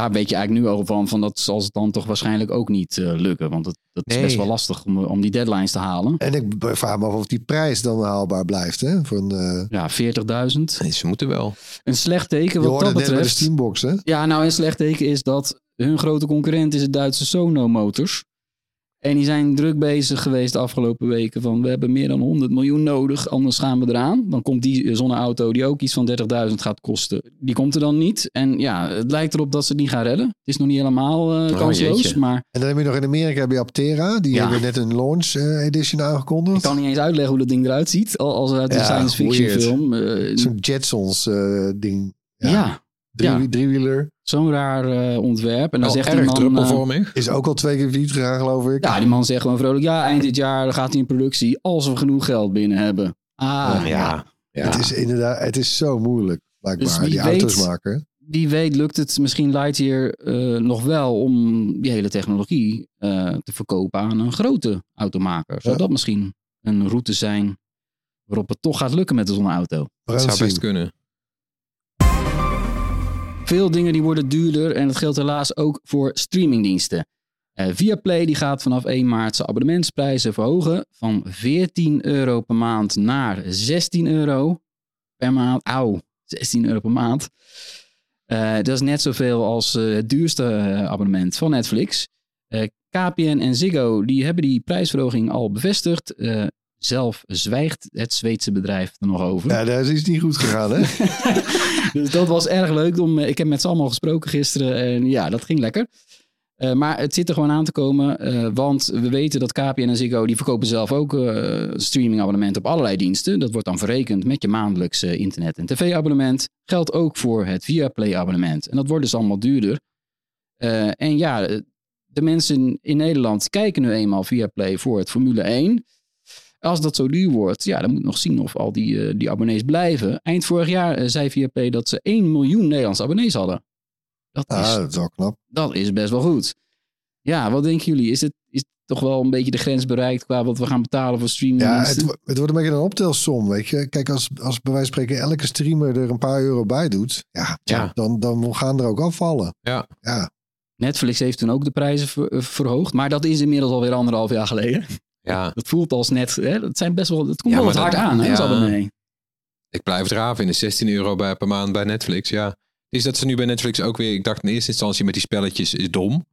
daar weet je eigenlijk nu al van, van dat zal het dan toch waarschijnlijk ook niet eh, lukken. Want het, dat is Nee. best wel lastig om, om die deadlines te halen. En ik vraag me af of die prijs dan haalbaar blijft. Hè? Van, eh Ja, 40.000. nee, ze moeten wel. Een slecht teken wat dat het net bij de betreft. Steambox, hè? Ja, nou een slecht teken is dat hun grote concurrent is het Duitse Sono Motors. En die zijn druk bezig geweest de afgelopen weken van we hebben meer dan 100 miljoen nodig, anders gaan we eraan. Dan komt die zonneauto die ook iets van 30.000 gaat kosten, die komt er dan niet. En ja, het lijkt erop dat ze het niet gaan redden. Het is nog niet helemaal eh, Oh, kansloos, maar En dan heb je nog in Amerika heb je Aptera. Die Ja. hebben net een launch eh, edition ik aangekondigd. kan niet eens uitleggen hoe dat ding eruit ziet. Al- Als uit een Ja, science fiction weird. film. Eh, Zo'n Jetsons eh, ding. ja, Ja. Drie, ja. Driewieler. zo'n raar eh, ontwerp. En dan Wel zegt die erg man... eh. Is ook al twee keer failliet gegaan, geloof ik. Ja, die man zegt gewoon vrolijk, ja, eind dit jaar gaat hij in productie als we genoeg geld binnen hebben. Ah, ja. ja. ja. Het is inderdaad, het is zo moeilijk, blijkbaar, Dus die weet- auto's maken. Wie weet lukt het misschien Lightyear eh nog wel om die hele technologie eh, te verkopen aan een grote automaker. Zou Ja. dat misschien een route zijn waarop het toch gaat lukken met de zonneauto? We Dat zou het best kunnen. Veel dingen die worden duurder en dat geldt helaas ook voor streamingdiensten. Eh Viaplay die gaat vanaf 1 maart zijn abonnementsprijzen verhogen van 14 euro per maand naar 16 euro per maand. Auw, 16 euro per maand. Eh, dat is net zoveel als eh, het duurste abonnement van Netflix. KPN en Ziggo die hebben die prijsverhoging al bevestigd. Eh, zelf zwijgt het Zweedse bedrijf er nog over. Ja, dat is niet goed gegaan, hè? dus dat was erg leuk. Om, ik heb met ze allemaal gesproken gisteren en ja, dat ging lekker. Uh, maar het zit er gewoon aan te komen, uh, want we weten dat KPN en Ziggo die verkopen zelf ook uh, streamingabonnementen op allerlei diensten. Dat wordt dan verrekend met je maandelijkse internet- en tv-abonnement. Geldt ook voor het Viaplay-abonnement. En dat wordt dus allemaal duurder. en ja, de mensen in Nederland kijken nu eenmaal Viaplay voor het Formule 1. Als dat zo duur wordt, ja, dan moet nog zien of al die, die abonnees blijven. Eind vorig jaar zei Viaplay dat ze 1 miljoen Nederlandse abonnees hadden. Dat ja, is, dat is wel knap. Dat is best wel goed. Ja, wat denken jullie? Is het is toch wel een beetje de grens bereikt qua wat we gaan betalen voor streaming? Ja, het, het, wordt een beetje een optelsom, weet je. Kijk, als, als bij wijze van spreken elke streamer er een paar euro bij doet, ja, ja. Dan, dan gaan er ook afvallen. Ja. ja. Netflix heeft toen ook de prijzen ver, verhoogd, maar dat is inmiddels alweer anderhalf jaar geleden. Ja. Dat voelt als net, hè? dat zijn best wel, het komt ja, wel wat hard aan, hè, ja. abonnee. Ik blijf het raven in de 16 euro bij, per maand bij Netflix, ja. Is dat ze nu bij Netflix ook weer, ik dacht in eerste instantie met die spelletjes is dom.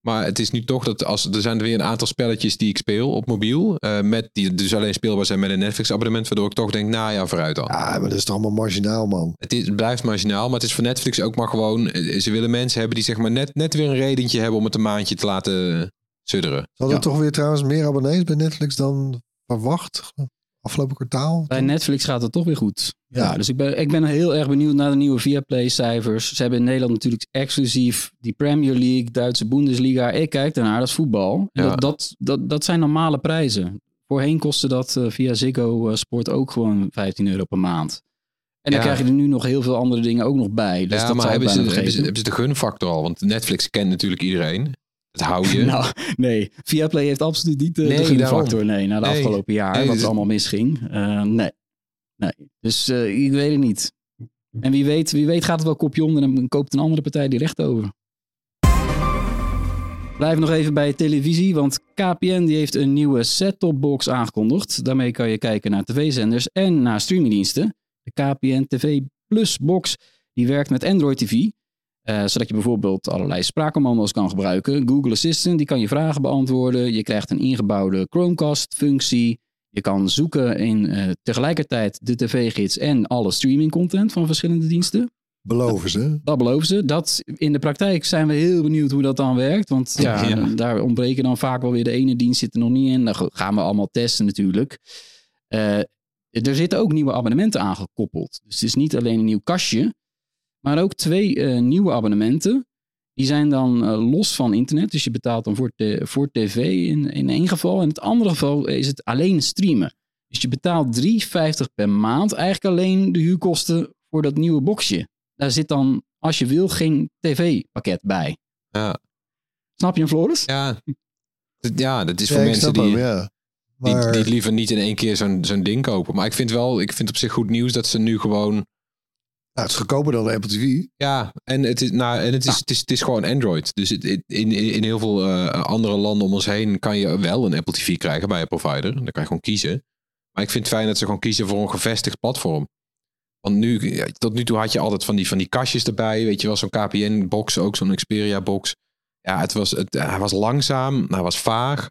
Maar het is nu toch dat als er zijn er weer een aantal spelletjes die ik speel op mobiel. Uh, met die dus alleen speelbaar zijn met een Netflix abonnement. Waardoor ik toch denk, nou ja, vooruit dan. Ja, maar dat is toch allemaal marginaal, man. Het, is, het blijft marginaal, maar het is voor Netflix ook maar gewoon. Ze willen mensen hebben die zeg maar net, net weer een redentje hebben om het een maandje te laten sudderen. Er ja. toch weer trouwens meer abonnees bij Netflix dan verwacht? Afgelopen kwartaal? Bij Netflix gaat het toch weer goed. Ja, ja dus ik ben, ik ben heel erg benieuwd naar de nieuwe Viaplay-cijfers. Ze hebben in Nederland natuurlijk exclusief die Premier League, Duitse Bundesliga. Ik kijk daarnaar, dat is voetbal. Ja. Dat, dat, dat, dat zijn normale prijzen. Voorheen kostte dat uh, via Ziggo uh, Sport ook gewoon 15 euro per maand. En dan ja. krijg je er nu nog heel veel andere dingen ook nog bij. Dus ja, dat maar hebben ze, hebben, ze, hebben ze de gunfactor al? Want Netflix kent natuurlijk iedereen. Dat hou je. nou, nee. Viaplay heeft absoluut niet de, nee, de gunfactor. Nee, na de nee. afgelopen jaar, nee, wat dus... allemaal misging. Uh, nee. nee. Dus uh, ik weet het niet. En wie weet, wie weet gaat het wel kopje onder en koopt een andere partij die recht over. Blijf nog even bij televisie, want KPN die heeft een nieuwe set-top box aangekondigd. Daarmee kan je kijken naar tv-zenders en naar streamingdiensten. De KPN TV Plus box die werkt met Android TV. Uh, zodat je bijvoorbeeld allerlei spraakcommando's kan gebruiken. Google Assistant die kan je vragen beantwoorden. Je krijgt een ingebouwde Chromecast-functie. Je kan zoeken in uh, tegelijkertijd de tv-gids en alle streaming-content van verschillende diensten. Beloven ze. Dat, dat, beloven ze. Dat, in de praktijk zijn we heel benieuwd hoe dat dan werkt. Want ja, ja. daar ontbreken dan vaak wel weer de ene dienst zit er nog niet in. Dat gaan we allemaal testen natuurlijk. Uh, er zitten ook nieuwe abonnementen aangekoppeld. Dus het is niet alleen een nieuw kastje. Maar ook twee uh, nieuwe abonnementen. Die zijn dan uh, los van internet. Dus je betaalt dan voor, te, voor tv in, in één geval. In het andere geval is het alleen streamen. Dus je betaalt 3,50 per maand. Eigenlijk alleen de huurkosten voor dat nieuwe boxje. Daar zit dan, als je wil, geen tv-pakket bij. Ja. Snap je hem, Floris? Ja. Ja, dat is voor ja, mensen die, hem, ja. maar... die, die liever niet in één keer zo'n zo'n ding kopen. Maar ik vind wel, ik vind op zich goed nieuws dat ze nu gewoon nou, het is goedkoper dan Apple TV. Ja, en het is, nou, en het is, het is, het is gewoon Android. Dus het, in, in heel veel uh, andere landen om ons heen kan je wel een Apple TV krijgen bij een provider. Dan kan je gewoon kiezen. Maar ik vind het fijn dat ze gewoon kiezen voor een gevestigd platform. Want nu, ja, tot nu toe had je altijd van die, van die kastjes erbij. Weet je wel, zo'n KPN-box, ook zo'n Xperia-box. Ja, het was, het, hij was langzaam, hij was vaag.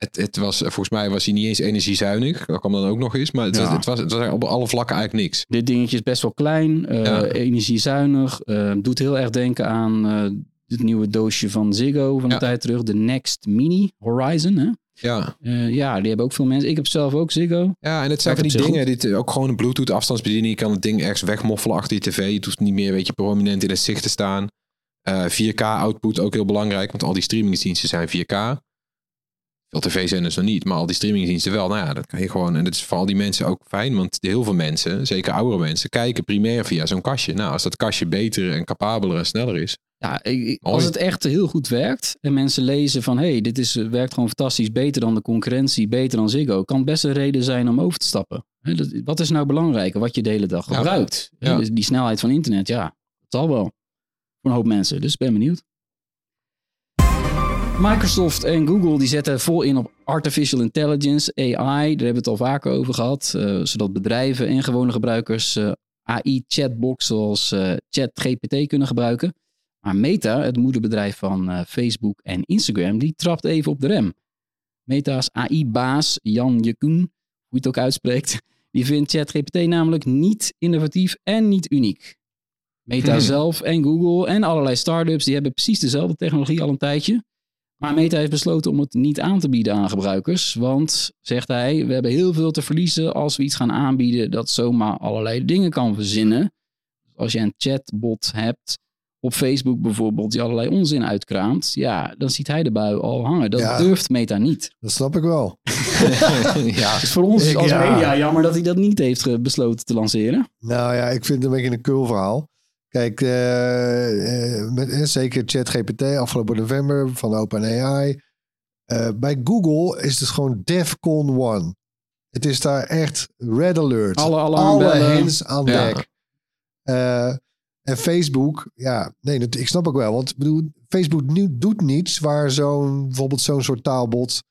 Het, het was, volgens mij was hij niet eens energiezuinig. Dat kwam dan ook nog eens. Maar het, ja. het, was, het was op alle vlakken eigenlijk niks. Dit dingetje is best wel klein, uh, ja. energiezuinig. Uh, doet heel erg denken aan uh, het nieuwe doosje van Ziggo van de ja. tijd terug. De Next Mini Horizon. Hè? Ja. ja, die hebben ook veel mensen. Ik heb zelf ook Ziggo. Ja, en het zijn van die dingen. Dit, ook gewoon een Bluetooth afstandsbediening. Je kan het ding ergens wegmoffelen achter je tv. Je hoeft niet meer weet je, prominent in het zicht te staan. 4K output ook heel belangrijk. Want al die streamingsdiensten zijn 4K. Veel tv-zenders nog niet, maar al die streamingdiensten wel. Nou ja, dat kan je gewoon. En dat is voor al die mensen ook fijn, want heel veel mensen, zeker oudere mensen, kijken primair via zo'n kastje. Nou, als dat kastje beter en capabeler en sneller is. Ja, als het echt heel goed werkt en mensen lezen van hé, hey, dit is, werkt gewoon fantastisch, beter dan de concurrentie, beter dan Ziggo, kan best een reden zijn om over te stappen. Wat is nou belangrijker, wat je de hele dag gebruikt? Ja. Ja. Die snelheid van internet, ja, dat zal wel. Voor een hoop mensen, dus ben benieuwd. Microsoft en Google die zetten vol in op artificial intelligence, AI. Daar hebben we het al vaker over gehad. Uh, zodat bedrijven en gewone gebruikers uh, AI-chatbox zoals uh, ChatGPT kunnen gebruiken. Maar Meta, het moederbedrijf van eh, Facebook en Instagram, die trapt even op de rem. Meta's AI-baas Jan Jekoen, hoe je het ook uitspreekt, die vindt ChatGPT namelijk niet innovatief en niet uniek. Meta Hmm. zelf en Google en allerlei startups die hebben precies dezelfde technologie al een tijdje. Maar Meta heeft besloten om het niet aan te bieden aan gebruikers. Want, zegt hij, we hebben heel veel te verliezen als we iets gaan aanbieden dat zomaar allerlei dingen kan verzinnen. Als je een chatbot hebt, op Facebook bijvoorbeeld, die allerlei onzin uitkraamt, ja, dan ziet hij de bui al hangen. Dat Ja. durft Meta niet. Dat snap ik wel. ja. Dus voor ons Ik- als ja. media jammer dat hij dat niet heeft ge- besloten te lanceren. Nou ja, ik vind het een beetje een kul verhaal. Kijk, eh, eh, met, eh, zeker ChatGPT afgelopen november van OpenAI. Eh bij Google is het gewoon DEFCON 1. Het is daar echt red alert. Alle Alle alarmbellen. hands aan Ja. dek. Eh, en Facebook, ja, nee, dat, ik snap ook wel. Want bedoel, Facebook nu, doet niets waar zo'n, bijvoorbeeld zo'n soort taalbot...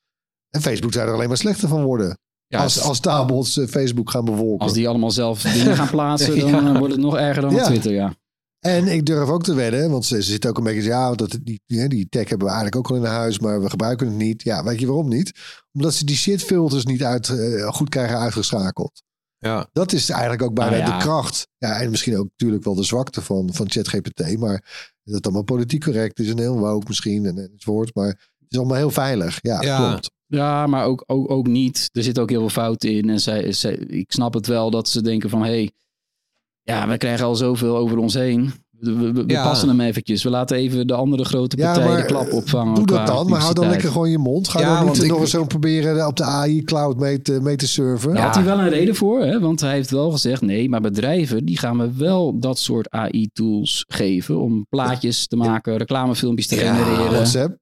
En Facebook zou er alleen maar slechter van worden. Ja, als, als taalbots Facebook gaan bevolken. Als die allemaal zelf dingen gaan plaatsen, dan Ja. wordt het nog erger dan op Ja. Twitter, ja. En ik durf ook te wedden, want ze, ze zitten ook een beetje... Ja, dat, die, die, die tech hebben we eigenlijk ook al in huis, maar we gebruiken het niet. Ja, weet je waarom niet? Omdat ze die shitfilters niet uit, eh, goed krijgen uitgeschakeld. Ja. Dat is eigenlijk ook bijna Ah, ja. de kracht. Ja, en misschien ook natuurlijk wel de zwakte van, van ChatGPT. Maar dat het allemaal politiek correct is en heel woke misschien en, enzovoort. Maar het is allemaal heel veilig. Ja, Ja. klopt. Ja, maar ook, ook, ook niet. Er zit ook heel veel fouten in. En zij, zij, ik snap het wel dat ze denken van... hé, hey, ja, we krijgen al zoveel over ons heen. We, we, we Ja. passen hem eventjes. We laten even de andere grote Ja, partijen maar, de klap opvangen. Doe dat dan, maar hou dan lekker gewoon je mond. Ga Ja, dan want niet ik- nog eens zo proberen op de AI cloud mee te, mee te surfen. Daar had hij wel een reden voor, hè? want hij heeft wel gezegd: nee, maar bedrijven die gaan we wel dat soort AI-tools geven om plaatjes te maken, reclamefilmpjes te Ja, genereren. WhatsApp.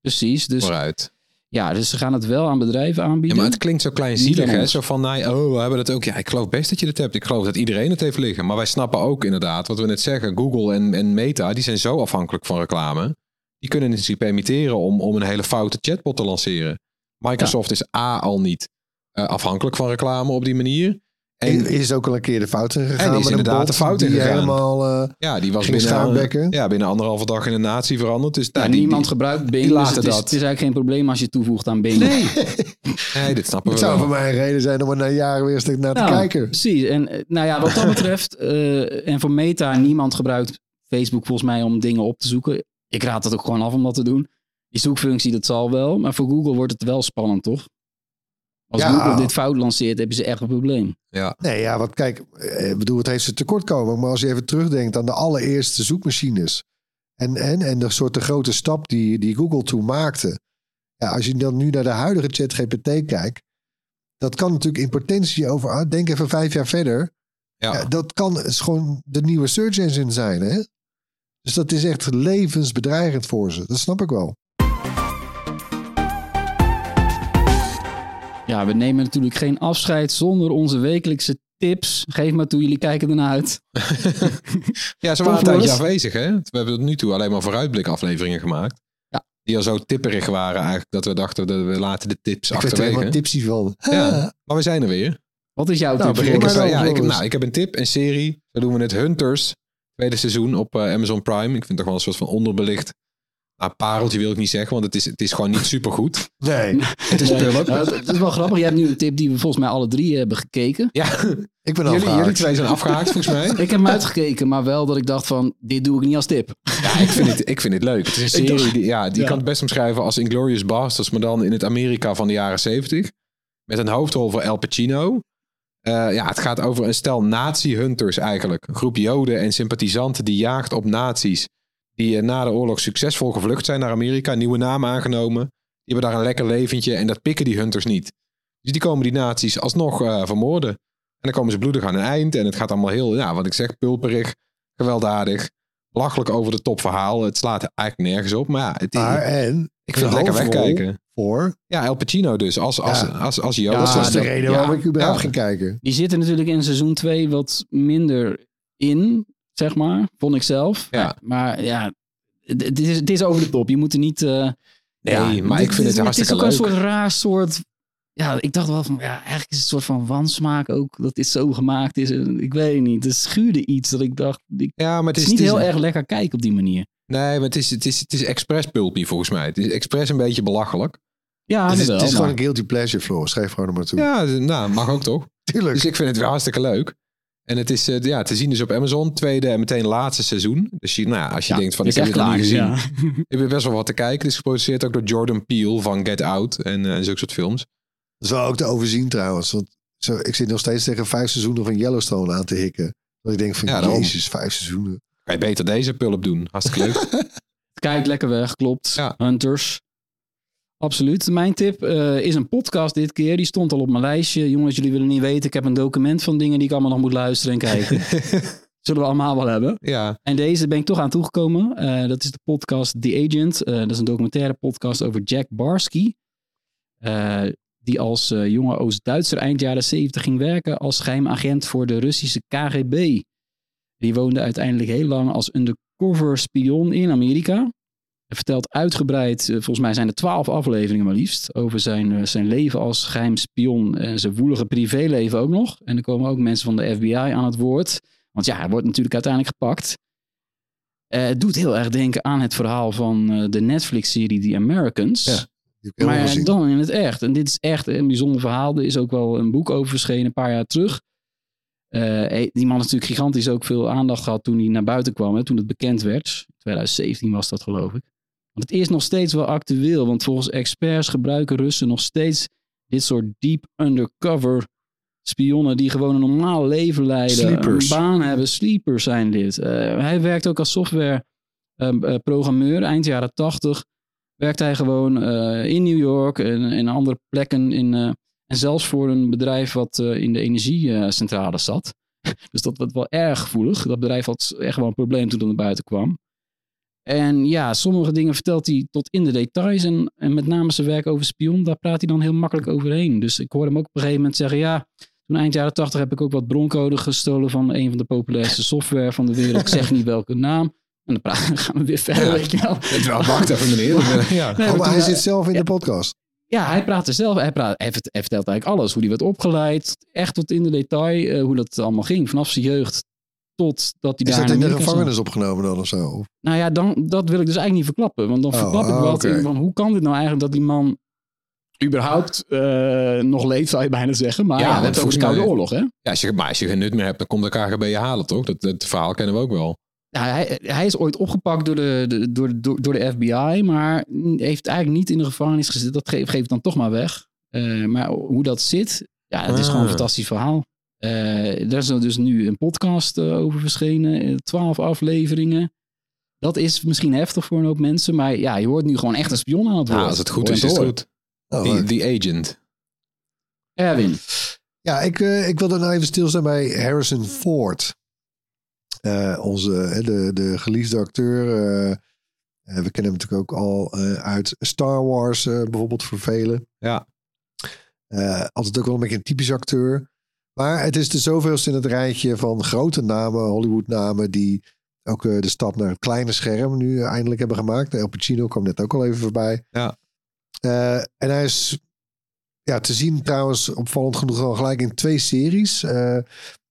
Precies, dus Vooruit. Ja, dus ze gaan het wel aan bedrijven Ja, aanbieden. maar het klinkt zo kleinzielig, hè? Zo van, nee, oh, we hebben het ook. Ja, ik geloof best dat je het hebt. Ik geloof dat iedereen het heeft liggen. Maar wij snappen ook inderdaad, wat we net zeggen. Google en, en Meta, die zijn zo afhankelijk van reclame. Die kunnen het zich permitteren om, om een hele foute chatbot te lanceren. Microsoft is A al niet eh, afhankelijk van reclame op die manier. En is ook al een keer de fout in gegaan. En is een inderdaad bot de fout helemaal... eh, ja, die was binnen, ja, binnen anderhalve dag in een natie veranderd. Dus Ja, nou, die- niemand die- gebruikt Bing, dus het is, dat. het is eigenlijk geen probleem als je toevoegt aan Bing. Nee, nee, dit snappen Het we zou voor mij een reden zijn om er na jaren weer eens naar te Nou, kijken. Precies. En eh, nou ja, wat dat betreft, eh, en voor Meta, niemand gebruikt Facebook volgens mij om dingen op te zoeken. Ik raad het ook gewoon af om dat te doen. Die zoekfunctie, dat zal wel. Maar voor Google wordt het wel spannend, toch? Als Ja. Google dit fout lanceert, hebben ze echt een probleem. Ja. Nee, ja, want kijk, eh, ik bedoel, het heeft zijn tekortkoming. Maar als je even terugdenkt aan de allereerste zoekmachines. En, en, en de soort de grote stap die, die Google toen maakte. Ja, als je dan nu naar de huidige ChatGPT kijkt. Dat kan natuurlijk in potentie over, ah, denk even vijf jaar verder. Ja. Ja, dat kan is gewoon de nieuwe search engine zijn, hè? Dus dat is echt levensbedreigend voor ze. Dat snap ik wel. Ja, we nemen natuurlijk geen afscheid zonder onze wekelijkse tips. Geef maar toe, jullie kijken ernaar uit. Ja, ze waren een tijdje afwezig, hè? We hebben tot nu toe alleen maar vooruitblik afleveringen gemaakt. Ja. Die al zo tipperig waren eigenlijk, dat we dachten dat we laten de tips Ik er achterwege. tipsy van. Ja, maar we zijn er weer. Wat is jouw Nou, tip? Ik ja, ik, nou, ik heb een tip, een serie. Zo doen we het Hunters, tweede seizoen op eh, Amazon Prime. Ik vind het toch wel een soort van onderbelicht. Nou, pareltje wil ik niet zeggen, want het is, het is gewoon niet super goed. Nee, Het is. Nou, het, is wel grappig. Je hebt nu een tip die we volgens mij alle drie hebben gekeken. Ja, ik ben jullie, jullie twee zijn afgehaakt volgens mij. Ik heb hem uitgekeken, maar wel dat ik dacht van, dit doe ik niet als tip. Ja, ik vind het, ik vind het leuk. Het is een serie, dacht- die, ja, die Ja. kan het best omschrijven als Inglourious Basterds, maar dan in het Amerika van de jaren 70. Met een hoofdrol voor Al Pacino. Eh, ja, het gaat over een stel nazi-hunters eigenlijk. Een groep joden en sympathisanten die jaagt op nazi's. Die eh, na de oorlog succesvol gevlucht zijn naar Amerika. Nieuwe naam aangenomen. Die hebben daar een lekker leventje en dat pikken die hunters niet. Dus die komen die nazi's alsnog eh, vermoorden. En dan komen ze bloedig aan een eind. En het gaat allemaal heel, ja, wat ik zeg, pulperig, gewelddadig. Belachelijk over de top verhaal. Het slaat eigenlijk nergens op. Maar ja, het, Maar en ik vind het lekker wegkijken. voor. Ja, El Pacino dus. Als, als, Ja. als, als Jood. dat was de reden ja, waarom ik überhaupt ja. ging kijken. Die zitten natuurlijk in seizoen 2 wat minder in, zeg maar. Vond ik zelf. Ja. Maar ja, het is, het is over de top. Je moet er niet... eh, Nee, ja, maar ik vind het hartstikke Het is ook leuk. een soort raar soort... Ja, ik dacht wel van, ja, eigenlijk is het een soort van wansmaak ook, dat dit zo gemaakt is. Ik weet het niet. Het schuurde iets dat ik dacht, ik, Ja, maar het het is is, niet het heel is- erg lekker kijken op die manier. Nee, maar het is, het is, het is expres pulpy volgens mij. Het is expres een beetje belachelijk. Ja, het is, wel, het is gewoon een guilty pleasure, Floor. Schrijf gewoon er maar toe. Ja, nou, mag ook toch? Tuurlijk. Dus ik vind het weer hartstikke leuk. En het is eh, ja, te zien dus op Amazon. Tweede en meteen laatste seizoen. Dus je, nou als je Ja, denkt van is ik heb nog niet klaar, gezien. ja. Ik heb best wel wat te kijken. Het is geproduceerd ook door Jordan Peele van Get Out. En eh zulke soort films. Dat is wel ook te overzien trouwens. Want zo, ik zit nog steeds tegen vijf seizoenen van Yellowstone aan te hikken. Dat ik denk van, Ja, jezus, vijf seizoenen. Kan je beter deze pulp doen. Hartstikke leuk. Kijk lekker weg, klopt. Ja. Hunters. Absoluut. Mijn tip eh, is een podcast dit keer. Die stond al op mijn lijstje. Jongens, jullie willen niet weten. Ik heb een document van dingen die ik allemaal nog moet luisteren en kijken. Zullen we allemaal wel hebben. ja, En deze ben ik toch aan toegekomen. Eh, dat is de podcast The Agent. Eh, dat is een documentaire podcast over Jack Barsky. Die als jonge Oost-Duitser eind jaren 70 ging werken als geheimagent voor de Russische KGB. Die woonde uiteindelijk heel lang als undercover spion in Amerika. Vertelt uitgebreid, eh, volgens mij zijn er twaalf afleveringen maar liefst, over zijn, eh, zijn leven als geheim spion en zijn woelige privéleven ook nog. En er komen ook mensen van de FBI aan het woord. Want ja, hij wordt natuurlijk uiteindelijk gepakt. Eh, het doet heel erg denken aan het verhaal van de Netflix-serie The Americans. Ja, Die maar gezien. dan in het echt. En dit is echt een bijzonder verhaal. Er is ook wel een boek over verschenen een paar jaar terug. Die man natuurlijk gigantisch ook veel aandacht gehad toen hij naar buiten kwam. Hè, toen het bekend werd. 2017 was dat geloof ik. Want het is nog steeds wel actueel. Want volgens experts gebruiken Russen nog steeds dit soort deep undercover spionnen die gewoon een normaal leven leiden. Sleepers. Een baan hebben. Sleepers zijn dit. Eh, hij werkt ook als software eh, eh, programmeur eind jaren 80 werkt hij gewoon eh, in New York en in andere plekken. In, en zelfs voor een bedrijf wat in de energiecentrale zat. Dus dat was wel erg gevoelig. Dat bedrijf had echt wel een probleem toen het naar buiten kwam. En ja, sommige dingen vertelt hij tot in de details. En, en met name zijn werk over spion, daar praat hij dan heel makkelijk overheen. Dus ik hoorde hem ook op een gegeven moment zeggen... ja, toen eind jaren tachtig heb ik ook wat broncode gestolen... van een van de populairste software van de wereld. Ik zeg niet welke naam. En dan gaan we weer verder, weet je wel. Het wel, wacht even meneer. Ja. Nee, Oh, maar hij zit zelf in de podcast. ja, hij praat er zelf. Hij, praat, hij, vertelt eigenlijk alles. Hoe hij werd opgeleid. Echt tot in de detail. eh, hoe dat allemaal ging. Vanaf zijn jeugd tot dat hij Is daar dat in de Amerika zat. gevangenis opgenomen dan of zo? Nou ja, dan, dat wil ik dus eigenlijk niet verklappen. Want dan Oh, verklap ik oh, wat. in Van, hoe kan dit nou eigenlijk dat die man überhaupt eh, nog leeft, zou je bijna zeggen. Maar Ja, ja, het is ook de Koude Oorlog, hè? Ja, als je, maar als je geen nut meer hebt, dan komt de KGB je halen, toch? Dat, dat verhaal kennen we ook wel. Ja, hij, hij is ooit opgepakt door de, de- door, de- door, door de FBI, maar heeft eigenlijk niet in de gevangenis gezeten. Dat geeft geef ik dan toch maar weg. Eh, maar hoe dat zit, ja, het is Ah. gewoon een fantastisch verhaal. Eh er is er dus nu een podcast eh, over verschenen, eh, twaalf afleveringen. Dat is misschien heftig voor een hoop mensen, maar ja, je hoort nu gewoon echt een spion aan het woord. Ja, als het goed is, is het goed. Oh, The, the Agent. Erwin. Ja, ik, eh, ik wilde nou even stilstaan bij Harrison Ford. Eh, onze, hè, de, de geliefde acteur. we kennen hem natuurlijk ook al eh, uit Star Wars eh, bijvoorbeeld voor velen. Ja. Eh, altijd ook wel een beetje een typisch acteur. Maar het is de zoveelste in het rijtje van grote namen, Hollywood namen, die ook eh, de stap naar het kleine scherm nu eindelijk hebben gemaakt. El Pacino kwam net ook al even voorbij. Ja. Eh, en hij is ja, te zien trouwens opvallend genoeg al gelijk in twee series. Eh,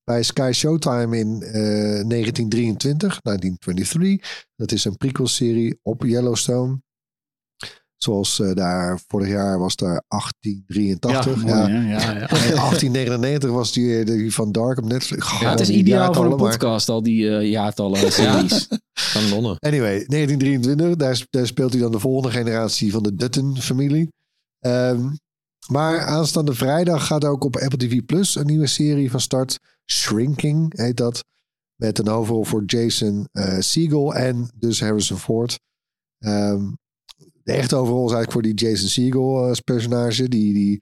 bij Sky Showtime in eh, 1923, 1923. Dat is een prequel-serie op Yellowstone. Zoals eh, daar vorig jaar was daar 1883. mooi, hè? ja, ja. En 1899 was die, eh, die van Dark op Netflix. Ja, het is ideaal voor een maar- podcast, al die eh, jaartallen series. Van Londen. Anyway, 1923, daar, sp- daar speelt hij dan de volgende generatie van de Dutton-familie. Ehm, maar aanstaande vrijdag gaat ook op Apple TV Plus een nieuwe serie van start. Shrinking heet dat. Met een hoofdrol voor Jason eh Segel en dus Harrison Ford. Ehm, de echte hoofdrol is eigenlijk voor die Jason Segel eh, als personage. Die, die,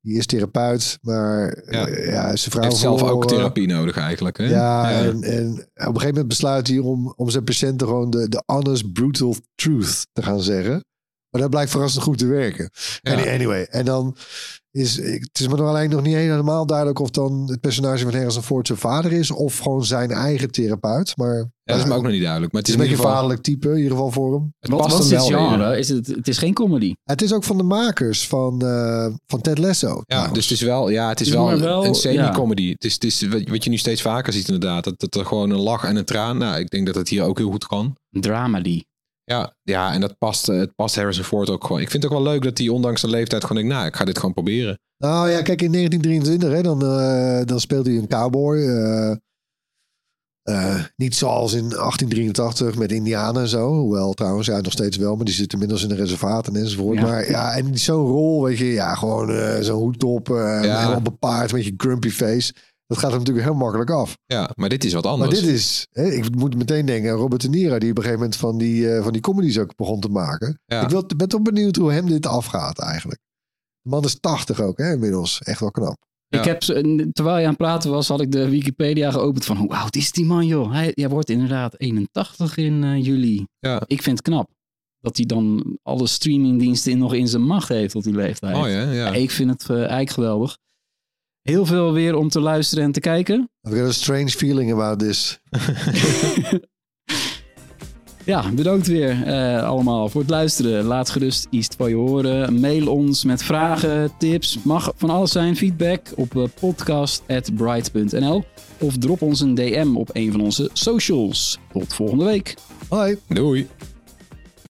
die is therapeut, maar Ja. ja, ja zijn vrouw heeft zelf ook verloren. therapie nodig eigenlijk. Hè? Ja, En, en op een gegeven moment besluit hij om, om zijn patiënten gewoon de, de honest, brutal truth te gaan zeggen. Maar dat blijkt verrassend goed te werken. Ja. Any- Anyway, en dan is het is me nog alleen nog niet helemaal duidelijk of dan het personage van Harrison Ford zijn vader is of gewoon zijn eigen therapeut. Maar dat is me ook nog niet duidelijk. Maar het het is een beetje een vaderlijk type, in ieder geval voor hem. het Wat, past hem dit wel genre? Is het, het is geen comedy. Het is ook van de makers van, eh, van Ted Lasso. Ja, trouwens. dus het is wel, ja, het is wel, een semi-comedy. Het is, het is wat wat je nu steeds vaker ziet inderdaad. Dat, dat er gewoon een lach en een traan. Nou, ik denk dat het hier ook heel goed kan. Dramedy. Ja, ja, en dat past, eh, het past Harrison Ford ook gewoon. Ik vind het ook wel leuk dat hij ondanks zijn leeftijd gewoon denkt, nou, ik ga dit gewoon proberen. Nou ja, kijk, in 1923 hè, dan, eh, dan speelt hij een cowboy. eh, eh, niet zoals in 1883 met Indianen en zo. Hoewel trouwens, ja, nog steeds wel. Maar die zitten inmiddels in een reservaat en enzovoort. Ja. Maar ja, en zo'n rol, weet je. Ja, gewoon eh, zo'n hoed op. eh Ja. Helemaal bepaard met je grumpy face. Dat gaat hem natuurlijk heel makkelijk af. Ja, maar dit is wat Maar anders. dit is, hè, ik moet meteen denken aan Robert De Niro, die op een gegeven moment van die, van die comedies ook begon te maken. Ja. Ik wil, ben toch benieuwd hoe hem dit afgaat eigenlijk. De man is 80 ook, hè, inmiddels. Echt wel knap. Ja. Ik heb, terwijl je aan het praten was, had ik de Wikipedia geopend van hoe oud is die man joh? Hij, hij wordt inderdaad 81 in eh, juli. Ja. Ik vind het knap dat hij dan alle streamingdiensten in, nog in zijn macht heeft tot die leeftijd. Mooi hè? Ja. Ik vind het eh, eigenlijk geweldig. Heel veel weer om te luisteren en te kijken. I've got a strange feeling about this. Ja, bedankt weer eh, allemaal voor het luisteren. Laat gerust iets van je horen. Mail ons met vragen, tips. Mag van alles zijn. Feedback op eh, podcast.bright.nl of drop ons een DM op een van onze socials. Tot volgende week. Hoi. Doei.